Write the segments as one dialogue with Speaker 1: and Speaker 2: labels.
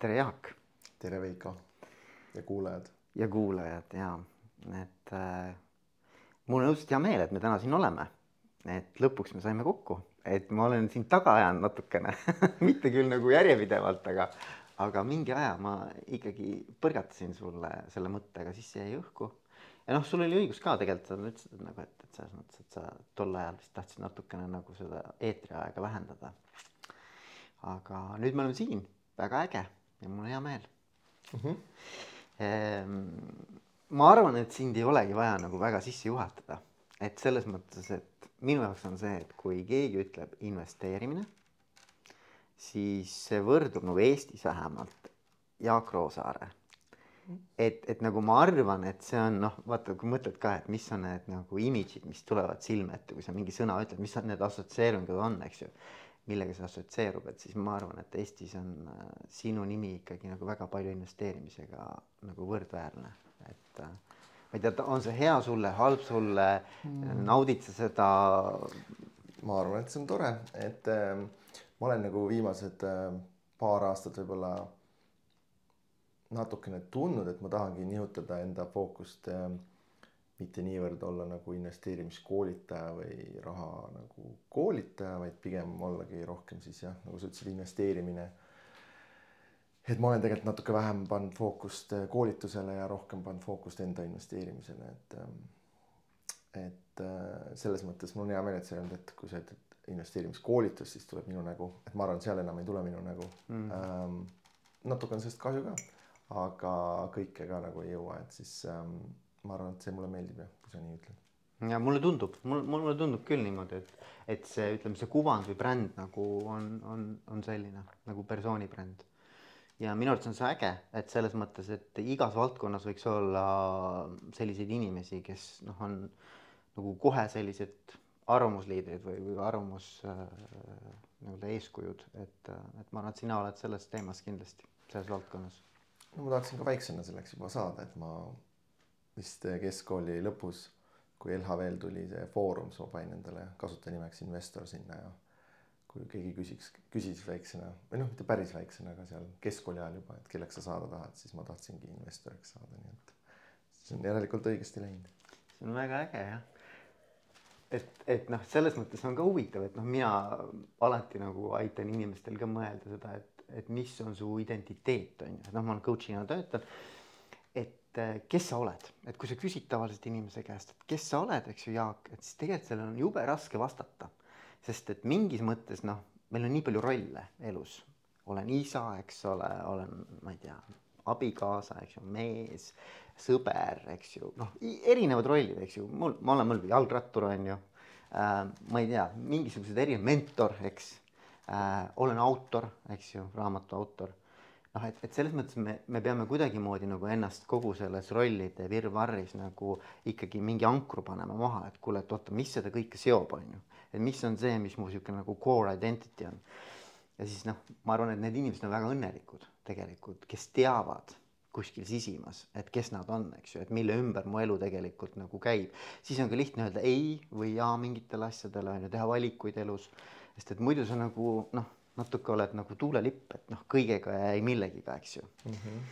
Speaker 1: tere, Jaak.
Speaker 2: tere, Veiko ja kuulajad.
Speaker 1: ja kuulajad ja, et äh, mul on õudselt hea meel, et me täna siin oleme. et lõpuks me saime kokku, et ma olen sind taga ajanud natukene mitte küll nagu järjepidevalt, aga, aga mingi aja ma ikkagi põrgatasin sulle selle mõttega, siis see jäi õhku. ja noh, sul oli õigus ka tegelikult, sa ütlesid et nagu, et, et selles mõttes, et sa tol ajal vist tahtsid natukene nagu seda eetriaega vähendada. aga nüüd me oleme siin, väga äge ja mul on hea meel mm. -hmm. ma arvan, et sind ei olegi vaja nagu väga sisse juhatada, et selles mõttes, et minu jaoks on see, et kui keegi ütleb investeerimine, siis see võrdub nagu Eestis vähemalt Jaak Roosaare. et, et nagu ma arvan, et see on noh, vaata, kui mõtled ka, et mis on need nagu imidžid, mis tulevad silme ette, kui sa mingi sõna ütled, mis need assotsieeringud on, eks ju millega see assotsieerub, et siis ma arvan, et Eestis on äh, sinu nimi ikkagi nagu väga palju investeerimisega nagu võrdväärne, et äh, ma ei tea, on see hea sulle, halb sulle mm., naudid sa seda?
Speaker 2: ma arvan, et see on tore, et äh, ma olen nagu viimased äh, paar aastat võib-olla natukene tundnud, et ma tahangi nihutada enda fookust äh, mitte niivõrd olla nagu investeerimiskoolitaja või raha nagu koolitaja, vaid pigem ollagi rohkem siis jah, nagu sa ütlesid, investeerimine. et ma olen tegelikult natuke vähem pannud fookust eh, koolitusele ja rohkem pannud fookust enda investeerimisele, et ehm, et eh, selles mõttes mul on hea meel, et sa ei öelnud, et kui sa ütled investeerimiskoolitus, siis tuleb minu nägu, et ma arvan, et seal enam ei tule minu nägu. Mm.. Ähm, natuke on sellest kahju ka, aga kõike ka nagu ei jõua, et siis ähm, ma arvan, et see mulle meeldib jah, kui sa nii ütled.
Speaker 1: ja mulle tundub, mul, mulle tundub küll niimoodi, et, et see, ütleme, see kuvand või bränd nagu on, on, on selline nagu persooni bränd. ja minu arvates on see äge, et selles mõttes, et igas valdkonnas võiks olla selliseid inimesi, kes noh, on nagu kohe sellised arvamusliidrid või, või arvamus äh, nii-öelda eeskujud, et, et ma arvan, et sina oled selles teemas kindlasti, selles valdkonnas.
Speaker 2: no ma tahtsin ka väiksena selleks juba saada, et ma vist keskkooli lõpus, kui LHV-l tuli see Foorum, siis ma panin endale kasutajanimeks investor sinna ja kui keegi küsiks, küsis väiksena või noh, mitte päris väiksena, aga seal keskkooli ajal juba, et kelleks sa saada tahad, siis ma tahtsingi investoriks saada, nii et see on järelikult õigesti läinud.
Speaker 1: see on väga äge jah. et, et noh, selles mõttes on ka huvitav, et noh, mina alati nagu aitan inimestel ka mõelda seda, et, et mis on su identiteet on ju, noh, ma olen coach'ina töötanud et äh, kes sa oled, et kui sa küsid tavaliselt inimese käest, et kes sa oled, eks ju, Jaak, et siis tegelikult sellele on jube raske vastata. sest et mingis mõttes noh, meil on nii palju rolle elus, olen isa, eks ole, olen, ma ei tea, abikaasa, eks ju, mees, sõber, eks ju, noh, erinevad rollid, eks ju, mul, ma olen mul jalgrattur on ju äh,. ma ei tea, mingisugused erinevad mentor, eks äh,. olen autor, eks ju, raamatu autor noh, et, et selles mõttes me, me peame kuidagimoodi nagu ennast kogu selles rollide virvarris nagu ikkagi mingi ankru panema maha, et kuule, et oota, mis seda kõike seob, on ju. et mis on see, mis mu niisugune nagu core identity on. ja siis noh, ma arvan, et need inimesed on väga õnnelikud tegelikult, kes teavad kuskil sisimas, et kes nad on, eks ju, et mille ümber mu elu tegelikult nagu käib. siis on ka lihtne öelda ei või jaa mingitele asjadele on ju, teha valikuid elus. sest et muidu sa nagu noh natuke oled nagu tuulelipp, et noh, kõigega ja ei millegiga, eks ju mm. -hmm.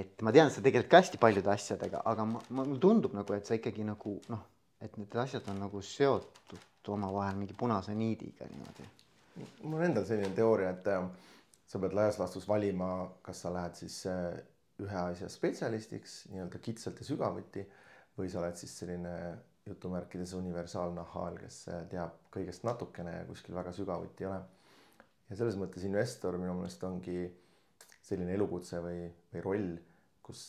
Speaker 1: et ma tean, sa tegeled ka hästi paljude asjadega, aga ma, mulle tundub nagu, et sa ikkagi nagu noh, et need asjad on nagu seotud omavahel mingi punase niidiga niimoodi.
Speaker 2: mul endal selline teooria, et äh, sa pead laias laastus valima, kas sa lähed siis äh, ühe asja spetsialistiks nii-öelda kitsalt ja sügavuti või sa oled siis selline jutumärkides universaalnahaal, kes äh, teab kõigest natukene ja kuskil väga sügavuti ei ole ja selles mõttes investor minu meelest ongi selline elukutse või, või roll, kus,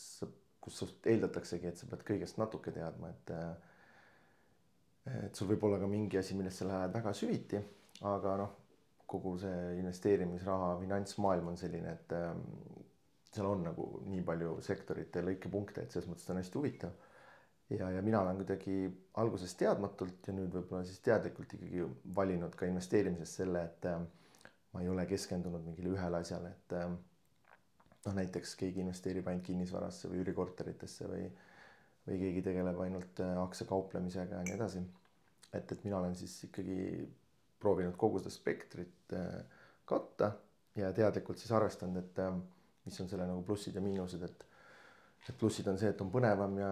Speaker 2: kus sust eeldataksegi, et sa pead kõigest natuke teadma, et et sul võib olla ka mingi asi, millest sa lähed väga süviti, aga noh, kogu see investeerimisraha finantsmaailm on selline, et ähm, seal on nagu nii palju sektorite lõikepunkte, et selles mõttes on hästi huvitav. ja, ja mina olen kuidagi alguses teadmatult ja nüüd võib-olla siis teadlikult ikkagi valinud ka investeerimises selle, et äh, ma ei ole keskendunud mingile ühele asjale, et ähm, noh, näiteks keegi investeerib ainult kinnisvarasse või üürikorteritesse või, või keegi tegeleb ainult äh, aktsiakauplemisega ja nii edasi. et, et mina olen siis ikkagi proovinud kogu seda spektrit äh, katta ja teadlikult siis arvestanud, et, ähm, mis on selle nagu plussid ja miinused, et et plussid on see, et on põnevam ja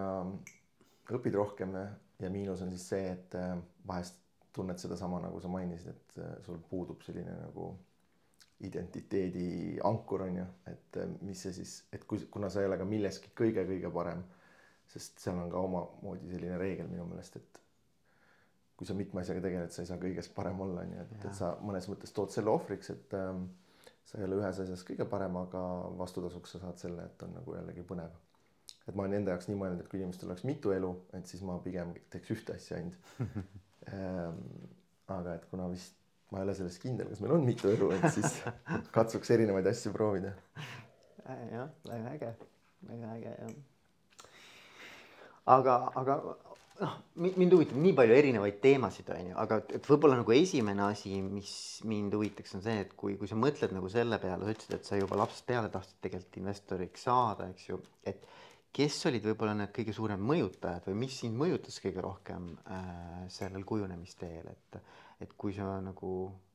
Speaker 2: õpid rohkem ja, miinus on siis see, et äh, vahest tunned sedasama, nagu sa mainisid, et sul puudub selline nagu identiteedi ankur on ju, et äh, mis see siis, et kui, kuna sa ei ole ka milleski kõige-kõige parem, sest seal on ka omamoodi selline reegel minu meelest, et kui sa mitme asjaga tegeled, sa ei saa kõiges parem olla, on ju, et, et sa mõnes mõttes tood selle ohvriks, et ähm, sa ei ole ühes asjas kõige parem, aga vastutasuks sa saad selle, et on nagu jällegi põnev. et ma olen enda jaoks nii mõelnud, et kui inimestel oleks mitu elu, et siis ma pigem teeks ühte asja ainult. Ähm, aga et kuna vist ma ei ole selles kindel, kas meil on mitu elu, et siis katsuks erinevaid asju proovida.
Speaker 1: jah, väga äge, väga äge jah. aga, aga noh, mind huvitab nii palju erinevaid teemasid, on ju, aga et võib-olla nagu esimene asi, mis mind huvitaks, on see, et kui, kui sa mõtled nagu selle peale, sa ütlesid, et sa juba lapsest peale tahtsid tegelikult investoriks saada, eks ju, et kes olid võib-olla need kõige suuremad mõjutajad või mis sind mõjutas kõige rohkem äh, sellel kujunemisteel, et, et kui sa nagu,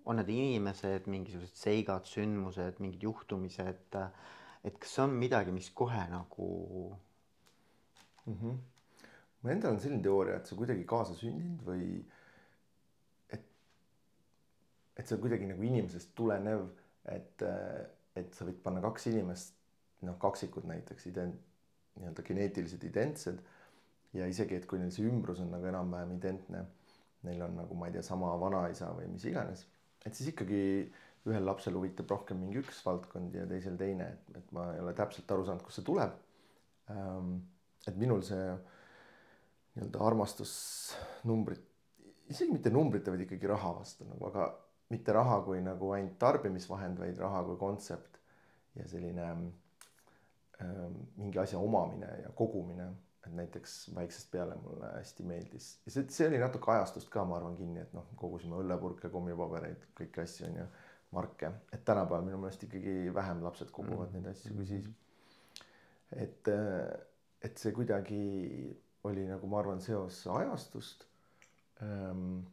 Speaker 1: on need inimesed, mingisugused seigad, sündmused, mingid juhtumised, et kas on midagi, mis kohe nagu
Speaker 2: mm? -hmm mul endal on selline teooria, et see kuidagi kaasasündinud või et, et see on kuidagi nagu inimesest tulenev, et, et sa võid panna kaks inimest, noh, kaksikud näiteks, ident-, nii-öelda geneetiliselt identsed ja isegi, et kui neil see ümbrus on nagu enam-vähem identne, neil on nagu ma ei tea, sama vanaisa või mis iganes, et siis ikkagi ühel lapsel huvitab rohkem mingi üks valdkond ja teisel teine, et, et ma ei ole täpselt aru saanud, kust see tuleb. Ähm, et minul see nii-öelda armastus numbrit, isegi mitte numbrite, vaid ikkagi raha vastu nagu, aga mitte raha kui nagu ainult tarbimisvahend, vaid raha kui kontsept ja selline äh, mingi asja omamine ja kogumine. Et näiteks väiksest peale mulle hästi meeldis ja see, see oli natuke ajastust ka, ma arvan, kinni, et noh, kogusime õllepurke, kommipabereid, kõiki asju on ju, marke, et tänapäeval minu meelest ikkagi vähem lapsed koguvad mm -hmm. neid asju kui siis. et, et see kuidagi oli nagu ma arvan, seos ajastust ähm,.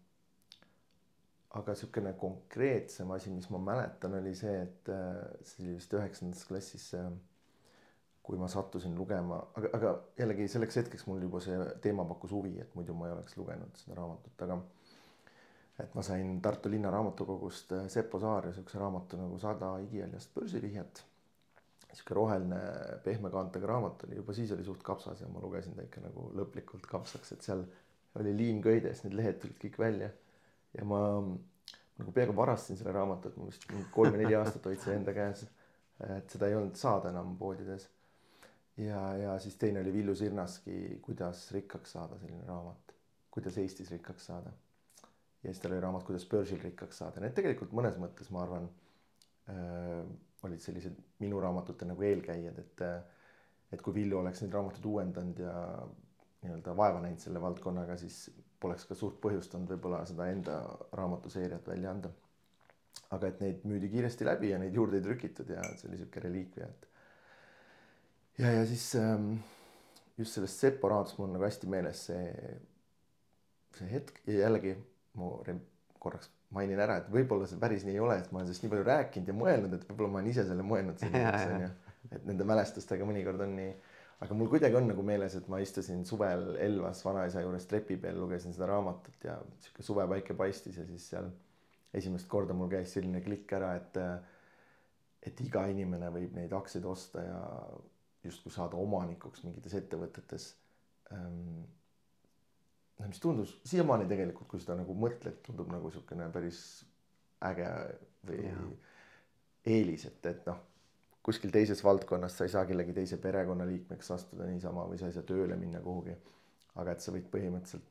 Speaker 2: aga niisugune konkreetsem asi, mis ma mäletan, oli see, et äh, see oli vist üheksandas klassis äh,. Kui ma sattusin lugema, aga, aga jällegi selleks hetkeks mul juba see teema pakkus huvi, et muidu ma ei oleks lugenud seda raamatut, aga et ma sain Tartu linna raamatukogust äh, Seppo Saare siukse raamatu nagu Sada igihaljast börsivihjet sihuke roheline pehme kaantega raamat oli, juba siis oli suht kapsas ja ma lugesin ta ikka nagu lõplikult kapsaks, et seal oli liim köides, need lehed tulid kõik välja. ja ma nagu peaaegu varastasin selle raamatu, et ma vist kolm-neli aastat hoidsin enda käes. et seda ei olnud saada enam poodides. Ja, ja siis teine oli Villu Sirnaski Kuidas rikkaks saada, selline raamat, kuidas Eestis rikkaks saada. ja siis tal oli raamat Kuidas börsil rikkaks saada, need tegelikult mõnes mõttes ma arvan äh, olid sellised minu raamatute nagu eelkäijad, et et kui Villu oleks neid raamatuid uuendanud ja nii-öelda vaeva näinud selle valdkonnaga, siis poleks ka suurt põhjust olnud võib-olla seda enda raamatuseeriat välja anda. aga et neid müüdi kiiresti läbi ja neid juurde ei trükitud ja see oli sihuke reliikvia, et. Ja, ja siis ähm, just sellest Seppo raamatust mul on nagu hästi meeles see, see hetk ja jällegi mu korraks mainin ära, et võib-olla see päris nii ei ole, et ma olen sellest nii palju rääkinud ja mõelnud, et võib-olla ma olen ise selle mõelnud selliseks onju. et nende mälestustega mõnikord on nii, aga mul kuidagi on nagu meeles, et ma istusin suvel Elvas vanaisa juures trepi peal, lugesin seda raamatut ja sihuke suvepäike paistis ja siis seal esimest korda mul käis selline klikk ära, et et iga inimene võib neid aktsiaid osta ja justkui saada omanikuks mingites ettevõtetes ähm, noh, mis tundus siiamaani tegelikult, kui seda nagu mõtled, tundub nagu niisugune päris äge või ja. eelis, et, et noh, kuskil teises valdkonnas sa ei saa kellegi teise perekonnaliikmeks astuda niisama või sa ei saa tööle minna kuhugi. aga et sa võid põhimõtteliselt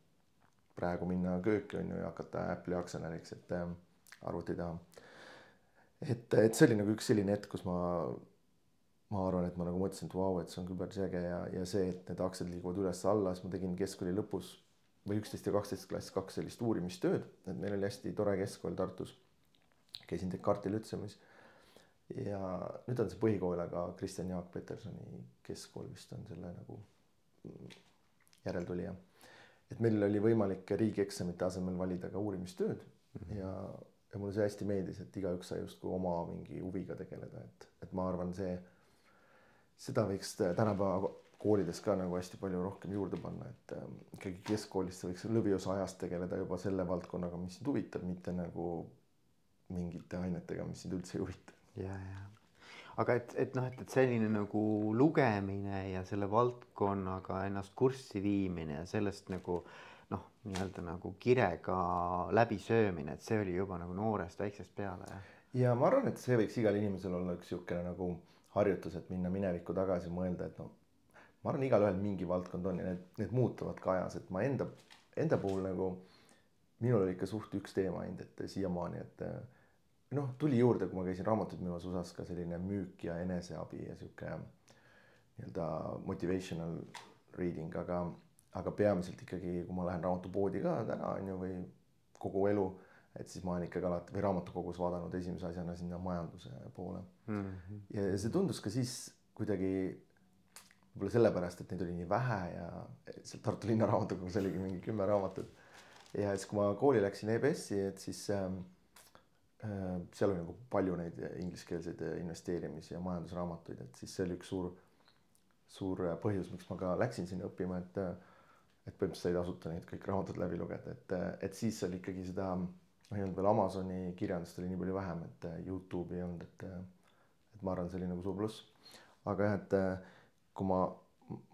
Speaker 2: praegu minna kööki on ju ja hakata Apple'i aktsionäriks, et äh, arvuti taha. et, et see oli nagu üks selline hetk, kus ma, ma arvan, et ma nagu mõtlesin, et vau wow,, et see on küll päris äge ja, ja see, et need aktsiad liiguvad üles-alla, siis ma tegin keskkooli lõpus või üksteist ja kaksteist klass kaks sellist uurimistööd, et meil oli hästi tore keskkool Tartus. käisin Descartesi Lütseumis ja nüüd on see põhikool, aga Kristjan Jaak Petersoni keskkool vist on selle nagu järeltulija. et meil oli võimalik riigieksamite asemel valida ka uurimistööd mm -hmm. ja, ja mulle see hästi meeldis, et igaüks sai justkui oma mingi huviga tegeleda, et, et ma arvan, see seda võiks tänapäeva koolides ka nagu hästi palju rohkem juurde panna, et äh, ikkagi keskkoolis sa võiks lõviosa ajast tegeleda juba selle valdkonnaga, mis sind huvitab, mitte nagu mingite ainetega, mis sind üldse ei huvita.
Speaker 1: ja, ja aga et, et noh, et, et selline nagu lugemine ja selle valdkonnaga ennast kurssi viimine ja sellest nagu noh, nii-öelda nagu kirega läbisöömine, et see oli juba nagu noorest väiksest peale
Speaker 2: ja ma arvan, et see võiks igal inimesel olla üks niisugune nagu harjutus, et minna minevikku tagasi, mõelda, et noh, ma arvan, igalühel mingi valdkond on ja need, need muutuvad ka ajas, et ma enda, enda puhul nagu minul oli ikka suht üks teema ainult, et siiamaani, et noh, tuli juurde, kui ma käisin raamatuid müümas USA-s ka selline müük ja eneseabi ja sihuke nii-öelda motivational reading, aga, aga peamiselt ikkagi, kui ma lähen raamatupoodi ka täna on ju või kogu elu, et siis ma olen ikkagi alati või raamatukogus vaadanud esimese asjana sinna majanduse poole mm. -hmm. ja see tundus ka siis kuidagi võib-olla sellepärast, et neid oli nii vähe ja seal Tartu Linnaraamatukogus oligi mingi kümme raamatut. ja siis, kui ma kooli läksin EBS-i, et siis äh, seal oli nagu palju neid ingliskeelseid investeerimis- ja majandusraamatuid, et siis see oli üks suur, suur põhjus, miks ma ka läksin sinna õppima, et et põhimõtteliselt sai tasuta neid kõik raamatud läbi lugeda, et, et siis oli ikkagi seda, noh ei olnud veel Amazoni kirjandust oli nii palju vähem, et Youtube'i ei olnud, et et ma arvan, see oli nagu suur pluss. aga jah, et kui ma,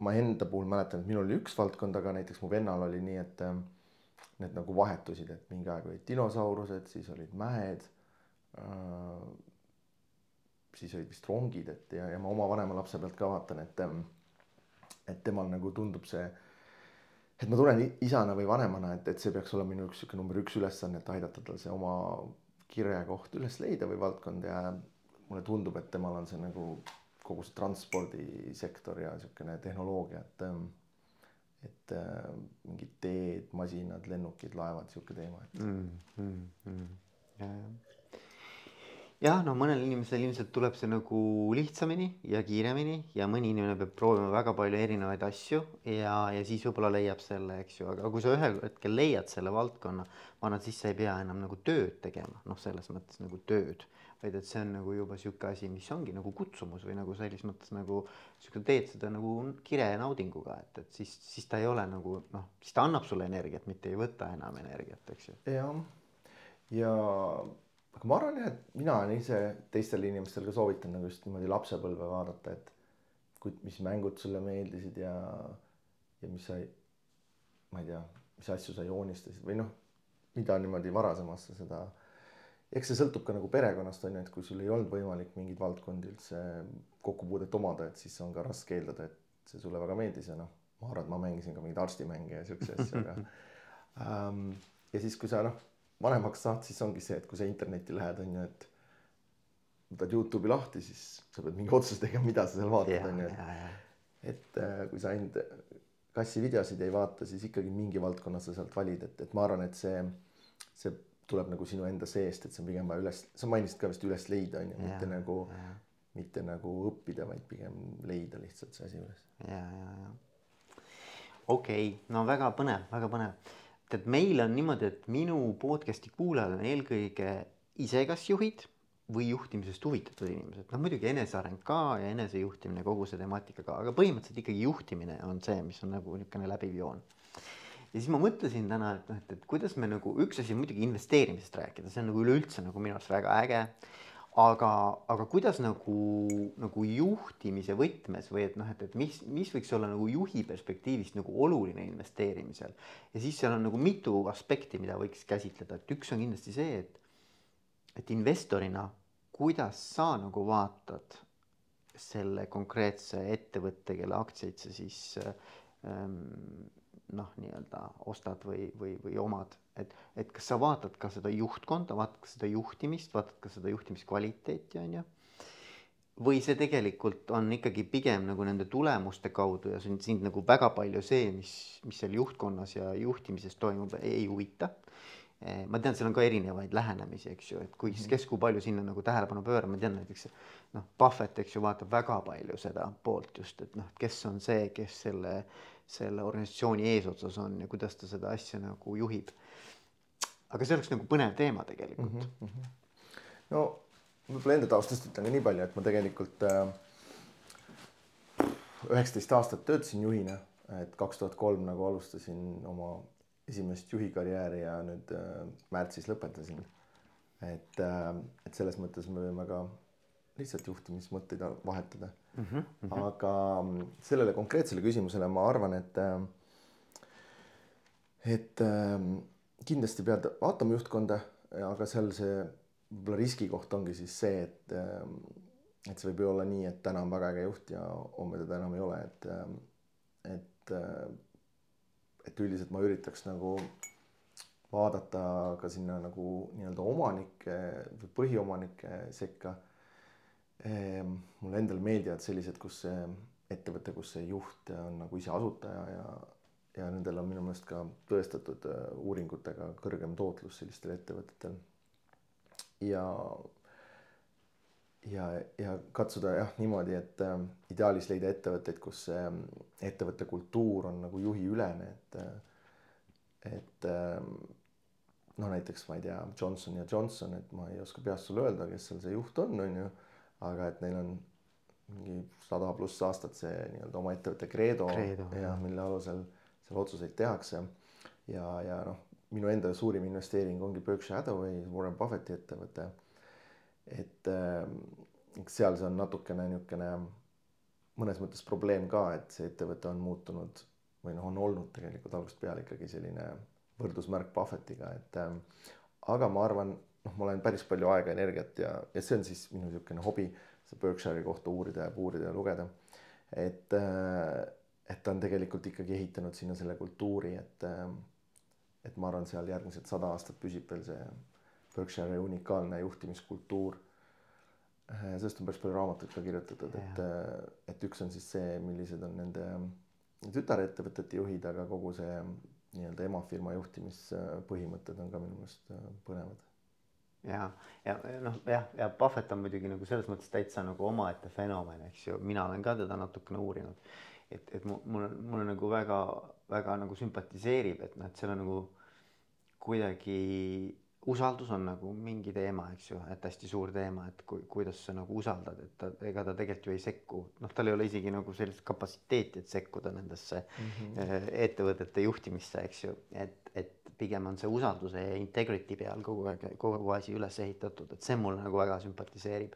Speaker 2: ma enda puhul mäletan, et minul oli üks valdkond, aga näiteks mu vennal oli nii, et äh, need nagu vahetusid, et mingi aeg olid dinosaurused, siis olid mäed äh,. siis olid vist rongid, et ja, ja ma oma vanema lapse pealt ka vaatan, et, et temal nagu tundub see, et ma tunnen isana või vanemana, et, et see peaks olema minu üks sihuke number üks ülesanne, et aidata tal see oma kirekoht üles leida või valdkond ja mulle tundub, et temal on see nagu kogu see transpordisektor ja niisugune tehnoloogia, et ähm, et äh, mingid teed, masinad, lennukid, laevad, niisugune teema, et mm,. Mm, mm.
Speaker 1: ja, ja. Jah, no mõnel inimesel ilmselt tuleb see nagu lihtsamini ja kiiremini ja mõni inimene peab proovima väga palju erinevaid asju ja, ja siis võib-olla leiab selle, eks ju, aga kui sa ühel hetkel leiad selle valdkonna, ma arvan, et siis sa ei pea enam nagu tööd tegema, noh, selles mõttes nagu tööd vaid et see on nagu juba sihuke asi, mis ongi nagu kutsumus või nagu selles mõttes nagu sihuke teed seda nagu kire ja naudinguga, et, et siis, siis ta ei ole nagu noh, siis ta annab sulle energiat, mitte ei võta enam energiat, eks ju.
Speaker 2: jah, ja aga ma arvan jah, et mina olen ise teistele inimestele ka soovitan nagu just niimoodi lapsepõlve vaadata, et kui, mis mängud sulle meeldisid ja, ja mis sa, ma ei tea, mis asju sa joonistasid või noh, mida niimoodi varasemasse seda eks see sõltub ka nagu perekonnast on ju, et kui sul ei olnud võimalik mingeid valdkondi üldse kokkupuudet omada, et siis on ka raske eeldada, et see sulle väga meeldis ja noh, ma arvan, et ma mängisin ka mingeid arstimänge ja siukseid asju, aga ähm, ja siis, kui sa noh, vanemaks saad, siis ongi see, et kui sa internetti lähed, on ju, et võtad Youtube'i lahti, siis sa pead mingi otsuse tegema, mida sa seal vaatad, on ju, et äh, kui sa ainult kassi videosid ei vaata, siis ikkagi mingi valdkonna sa sealt valid, et, et ma arvan, et see, see tuleb nagu sinu enda seest, et see on pigem vaja üles, sa mainisid ka vist üles leida on ju, mitte nagu, mitte nagu õppida, vaid pigem leida lihtsalt see asi üles.
Speaker 1: ja, ja, ja okei okay., no väga põnev, väga põnev. Tead, meil on niimoodi, et minu podcast'i kuulajad on eelkõige ise kas juhid või juhtimisest huvitatud inimesed, noh muidugi eneseareng ka ja enesejuhtimine, kogu see temaatika ka, aga põhimõtteliselt ikkagi juhtimine on see, mis on nagu niisugune läbiv joon ja siis ma mõtlesin täna, et noh, et, et kuidas me nagu üks asi on muidugi investeerimisest rääkida, see on nagu üleüldse nagu minu arust väga äge. Aga, aga kuidas nagu, nagu juhtimise võtmes või et noh, et, et mis, mis võiks olla nagu juhi perspektiivist nagu oluline investeerimisel. ja siis seal on nagu mitu aspekti, mida võiks käsitleda, et üks on kindlasti see, et, et investorina, kuidas sa nagu vaatad selle konkreetse ettevõtte, kelle aktsiaid sa siis ähm, noh, nii-öelda ostad või, või, või omad, et, et kas sa vaatad ka seda juhtkonda, vaatad ka seda juhtimist, vaatad ka seda juhtimiskvaliteeti, on ju. või see tegelikult on ikkagi pigem nagu nende tulemuste kaudu ja sind, sind nagu väga palju see, mis, mis seal juhtkonnas ja juhtimises toimub, ei huvita eh, ma tean, seal on ka erinevaid lähenemisi, eks ju, et kui, mhm. kes kui palju sinna nagu tähelepanu pöörab, ma tean näiteks noh, Buffett, eks ju, vaatab väga palju seda poolt just, et noh, kes on see, kes selle selle organisatsiooni eesotsas on ja kuidas ta seda asja nagu juhib. aga see oleks nagu põnev teema tegelikult mm. -hmm.
Speaker 2: no võib-olla enda taustast ütlen ka nii palju, et ma tegelikult äh, üheksateist aastat töötasin juhina, et kaks tuhat kolm nagu alustasin oma esimest juhikarjääri ja nüüd äh, märtsis lõpetasin. et äh,, et selles mõttes me võime ka lihtsalt juhtimismõtteid vahetada mm. -hmm. aga mm, sellele konkreetsele küsimusele ma arvan, et äh, et äh, kindlasti pead vaatama juhtkonda, aga seal see võib-olla riskikoht ongi siis see, et äh, et see võib ju olla nii, et täna on väga äge juht ja homme teda enam ei ole, et et et üldiselt ma üritaks nagu vaadata ka sinna nagu nii-öelda omanike või põhiomanike sekka. Ehm, mulle endale meeldivad sellised, kus see ettevõte, kus see juht on nagu ise asutaja ja, ja nendel on minu meelest ka tõestatud äh, uuringutega kõrgem tootlus sellistel ettevõtetel. ja ja, ja katsuda jah niimoodi, et äh, ideaalis leida ettevõtteid, kus äh, ettevõtte kultuur on nagu juhiülene, et äh, et äh, no näiteks ma ei tea, Johnson ja Johnson, et ma ei oska peast sulle öelda, kes seal see juht on, on ju, aga et neil on mingi sada pluss aastat see nii-öelda oma ettevõtte credo, credo ja mille alusel seal otsuseid tehakse. ja, ja noh, minu enda suurim investeering ongi Berkshire Hathaway, Warren Buffetti ettevõte et äh, seal see on natukene niisugune mõnes mõttes probleem ka, et see ettevõte on muutunud või noh, on olnud tegelikult algusest peale ikkagi selline võrdusmärk Buffettiga, et äh, aga ma arvan, noh, ma olen päris palju aega, energiat ja, ja see on siis minu niisugune hobi, seda Berkshire'i kohta uurida ja puurida ja lugeda. et, äh, et ta on tegelikult ikkagi ehitanud sinna selle kultuuri, et, et ma arvan, seal järgmised sada aastat püsib veel see Berkshire'i unikaalne juhtimiskultuur. sellest on päris palju raamatuid ka kirjutatud, et, et üks on siis see, millised on nende tütarettevõtete juhid, aga kogu see nii-öelda emafirma juhtimispõhimõtted on ka minu meelest põnevad.
Speaker 1: Ja, ja noh, jah, ja Buffett on muidugi nagu selles mõttes täitsa nagu omaette fenomen, eks ju, mina olen ka teda natukene uurinud. et, et mul, mulle nagu väga-väga nagu sümpatiseerib, et noh, et seal on nagu kuidagi usaldus on nagu mingi teema, eks ju, et hästi suur teema, et kui, kuidas sa nagu usaldad, et ta, ega ta tegelikult ju ei sekku, noh, tal ei ole isegi nagu sellist kapatsiteeti, et sekkuda nendesse mm -hmm. ettevõtete juhtimisse, eks ju, et, et pigem on see usalduse ja integrity peal kogu aeg, kogu asi üles ehitatud, et see mulle nagu väga sümpatiseerib.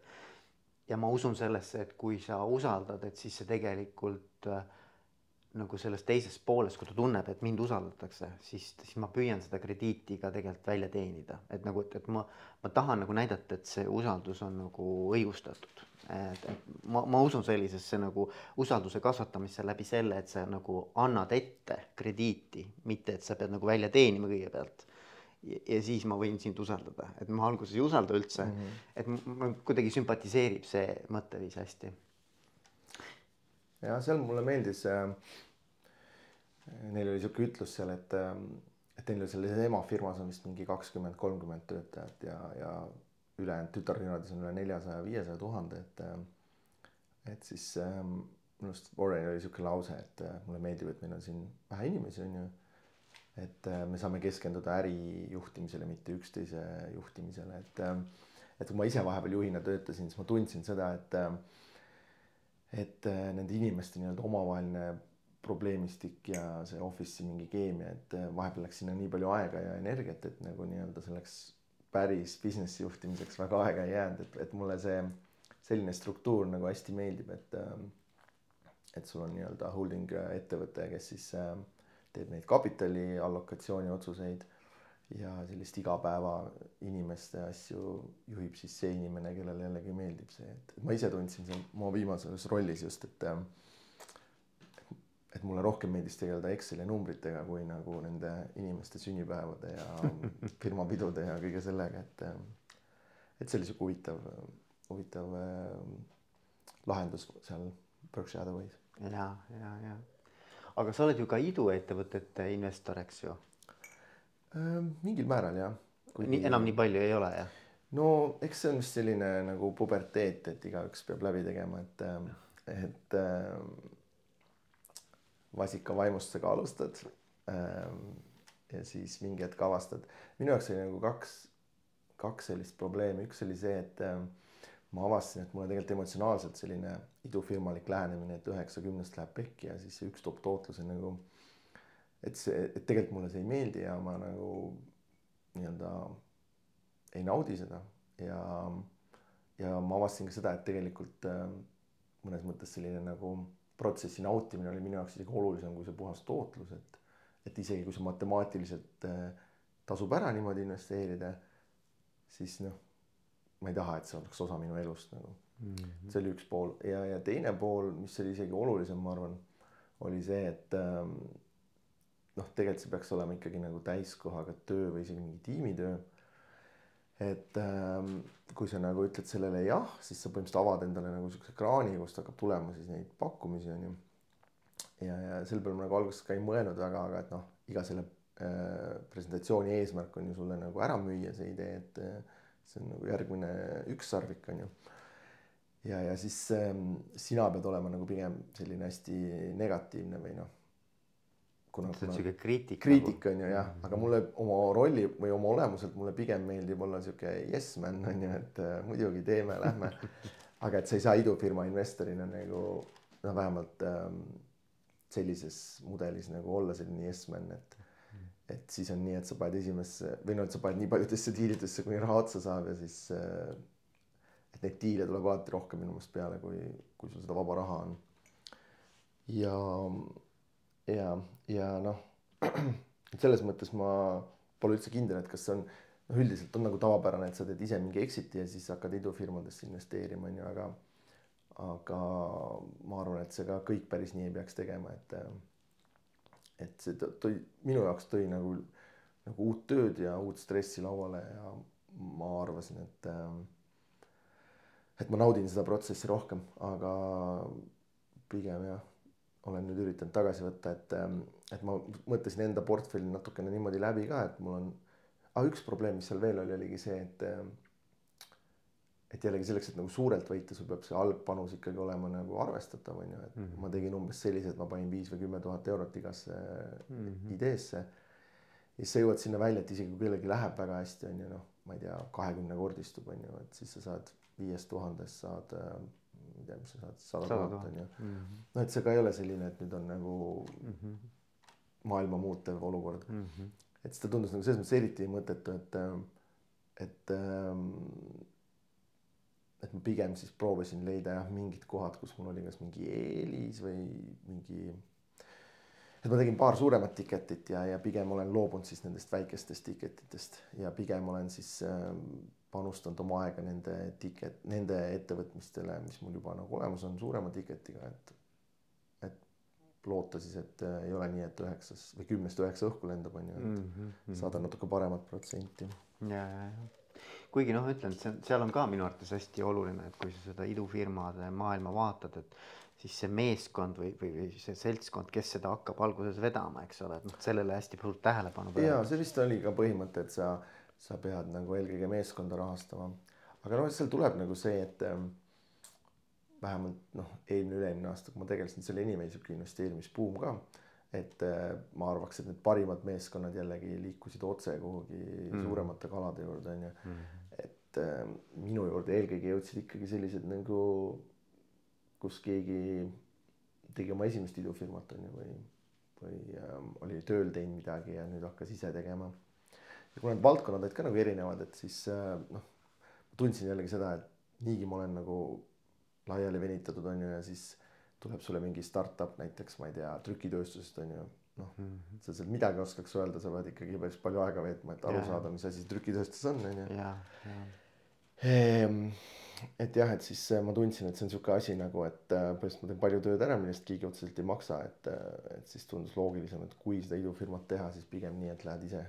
Speaker 1: ja ma usun sellesse, et kui sa usaldad, et siis see tegelikult äh, nagu selles teises pooles, kui ta tunneb, et mind usaldatakse, siis, siis ma püüan seda krediiti ka tegelikult välja teenida, et nagu, et, et ma, ma tahan nagu näidata, et see usaldus on nagu õigustatud. et, et ma, ma usun sellisesse nagu usalduse kasvatamisse läbi selle, et sa nagu annad ette krediiti, mitte et sa pead nagu välja teenima kõigepealt. ja siis ma võin sind usaldada, et ma alguses ei usalda üldse mm, -hmm. et kuidagi sümpatiseerib see mõtteviis hästi
Speaker 2: ja seal mulle meeldis äh,. Neil oli sihuke ütlus seal, et, äh, et neil selles emafirmas on vist mingi kakskümmend, kolmkümmend töötajat ja, ja ülejäänud tütarfirmades on üle neljasaja, viiesaja tuhande, et. Äh, et siis äh, minu arust Warrenil oli sihuke lause, et äh, mulle meeldib, et meil on siin vähe inimesi, on ju. et äh, me saame keskenduda äri juhtimisele, mitte üksteise juhtimisele, et äh, et kui ma ise vahepeal juhina töötasin, siis ma tundsin seda, et äh, et äh, nende inimeste nii-öelda omavaheline probleemistik ja see office'i mingi keemia, et äh, vahepeal läks sinna nii palju aega ja energiat, et nagu nii-öelda selleks päris business'i juhtimiseks väga aega ei jäänud, et, et mulle see selline struktuur nagu hästi meeldib, et ähm, et sul on nii-öelda holding ettevõte, kes siis äh, teeb neid kapitali allokatsiooni otsuseid ja sellist igapäeva inimeste asju juhib siis see inimene, kellele jällegi meeldib see, et ma ise tundsin seal oma viimases rollis just, et et mulle rohkem meeldis tegeleda Exceli numbritega kui nagu nende inimeste sünnipäevade ja firmapidude ja kõige sellega, et et see oli sihuke huvitav, huvitav äh, lahendus seal Berkshire Hathaway's.
Speaker 1: ja, ja, ja aga sa oled ju ka iduettevõtete investor, eks ju
Speaker 2: mingil määral jah.
Speaker 1: nii enam nii palju ei ole jah?
Speaker 2: no eks see on vist selline nagu puberteet, et igaüks peab läbi tegema, et, ehm, et äh, vasika vaimust sa ka alustad äh,. ja siis mingi hetk avastad, minu jaoks oli nagu kaks, kaks sellist probleemi, üks oli see, et äh, ma avastasin, et mulle tegelikult emotsionaalselt selline idufirmalik lähenemine, et üheksakümnest läheb pekki ja siis see üks toob tootluse nagu. Et see, et tegelikult mulle see ei meeldi ja ma nagu nii-öelda ei naudi seda ja, ja ma avastasin ka seda, et tegelikult äh, mõnes mõttes selline nagu protsessi nautimine oli minu jaoks isegi olulisem kui see puhas tootlus, et, et isegi kui see matemaatiliselt äh, tasub ära niimoodi investeerida, siis noh, ma ei taha, et see oleks osa minu elust nagu mm. -hmm. see oli üks pool ja, ja teine pool, mis oli isegi olulisem, ma arvan, oli see, et ähm, noh, tegelikult see peaks olema ikkagi nagu täiskohaga töö või isegi mingi tiimitöö. et ähm, kui sa nagu ütled sellele jah, siis sa põhimõtteliselt avad endale nagu siukse ekraani, kust hakkab tulema siis neid pakkumisi on ju. ja, ja sel peale ma nagu alguses ka ei mõelnud väga, aga et noh, iga selle äh, presentatsiooni eesmärk on ju sulle nagu ära müüa see idee, et äh, see on nagu järgmine ükssarvik on ju. ja, ja siis äh, sina pead olema nagu pigem selline hästi negatiivne või noh
Speaker 1: kuna, kuna sihuke kriitik.
Speaker 2: kriitik on ju jah, mhm. aga mulle oma rolli või oma olemuselt mulle pigem meeldib olla sihuke yes man on ju, et äh, muidugi teeme, lähme. aga et sa ei saa idufirma investorina nagu noh, vähemalt ähm, sellises mudelis nagu olla selline yes man, et et siis on nii, et sa paned esimesse või noh, et sa paned nii paljudesse diilidesse, kuni raha otsa saab ja siis äh, et neid diile tuleb alati rohkem minu meelest peale, kui, kui sul seda vaba raha on. ja ja, ja noh, selles mõttes ma pole üldse kindel, et kas see on, noh, üldiselt on nagu tavapärane, et sa teed ise mingi exit'i ja siis hakkad idufirmadesse investeerima, on ju, aga aga ma arvan, et see ka kõik päris nii ei peaks tegema, et et see tõi, minu jaoks tõi nagu, nagu uut tööd ja uut stressi lauale ja ma arvasin, et et ma naudin seda protsessi rohkem, aga pigem jah olen nüüd üritanud tagasi võtta, et, et ma mõtlesin enda portfelli natukene niimoodi läbi ka, et mul on ah,, üks probleem, mis seal veel oli, oligi see, et ähm, et jällegi selleks, et nagu suurelt võita, sul peab see algpanus ikkagi olema nagu arvestatav, on ju, et mm -hmm. ma tegin umbes sellised, ma panin viis või kümme tuhat eurot igasse mm -hmm. ideesse. ja siis sa jõuad sinna välja, et isegi kui kellelgi läheb väga hästi, on ju noh, ma ei tea, kahekümnekordistub, on ju, et siis sa saad viiest tuhandest saad äh, ei tea, mis sa saad, sada tuhat on ju. Noh, et see ka ei ole selline, et nüüd on nagu mm -hmm. Maailma muutev olukord mm. -hmm. et seda tundus nagu selles mõttes eriti mõttetu, et, et, et ma pigem siis proovisin leida jah, mingid kohad, kus mul oli kas mingi eelis või mingi et ma tegin paar suuremat tiketit ja, ja pigem olen loobunud siis nendest väikestest tiketitest ja pigem olen siis äh, panustanud oma aega nende tiket, nende ettevõtmistele, mis mul juba nagu olemas on, suurema tiketiga, et, et loota siis, et äh, ei ole nii, et üheksas või kümnest üheksa õhku lendab, on ju, et mm -hmm. saada natuke paremat protsenti.
Speaker 1: ja, ja, ja kuigi noh, ütlen, et seal on ka minu arvates hästi oluline, et kui sa seda idufirmade maailma vaatad, et siis see meeskond või, või, või see seltskond, kes seda hakkab alguses vedama, eks ole, et noh, sellele hästi suurt tähelepanu.
Speaker 2: ja see vist oli ka põhimõte, et sa sa pead nagu eelkõige meeskonda rahastama. aga noh, seal tuleb nagu see, et ähm, vähemalt noh, eelmine, üle-eelmine aasta, kui ma tegelesin, oli anyway sihuke investeerimisbuum ka. et äh, ma arvaks, et need parimad meeskonnad jällegi liikusid otse kuhugi mm. suuremate kalade juurde onju mm.. et äh, minu juurde eelkõige jõudsid ikkagi sellised nagu, kus keegi tegi oma esimest idufirmat onju või, või äh, oli tööl teinud midagi ja nüüd hakkas ise tegema ja kuna need valdkonnad olid ka nagu erinevad, et siis äh, noh, tundsin jällegi seda, et niigi ma olen nagu laiali venitatud, on ju, ja siis tuleb sulle mingi startup näiteks, ma ei tea, trükitööstusest on ju, noh mm -hmm., sa sealt midagi oskaks öelda, sa pead ikkagi päris palju aega veetma, et aru ja. saada, mis asi trükitööstus on, on ju. Ehm, et jah, et siis äh, ma tundsin, et see on sihuke asi nagu, et äh, põhimõtteliselt ma teen palju tööd ära, millest keegi otseselt ei maksa, et, et siis tundus loogilisem, et kui seda idufirmat teha, siis pigem nii, et lähed ise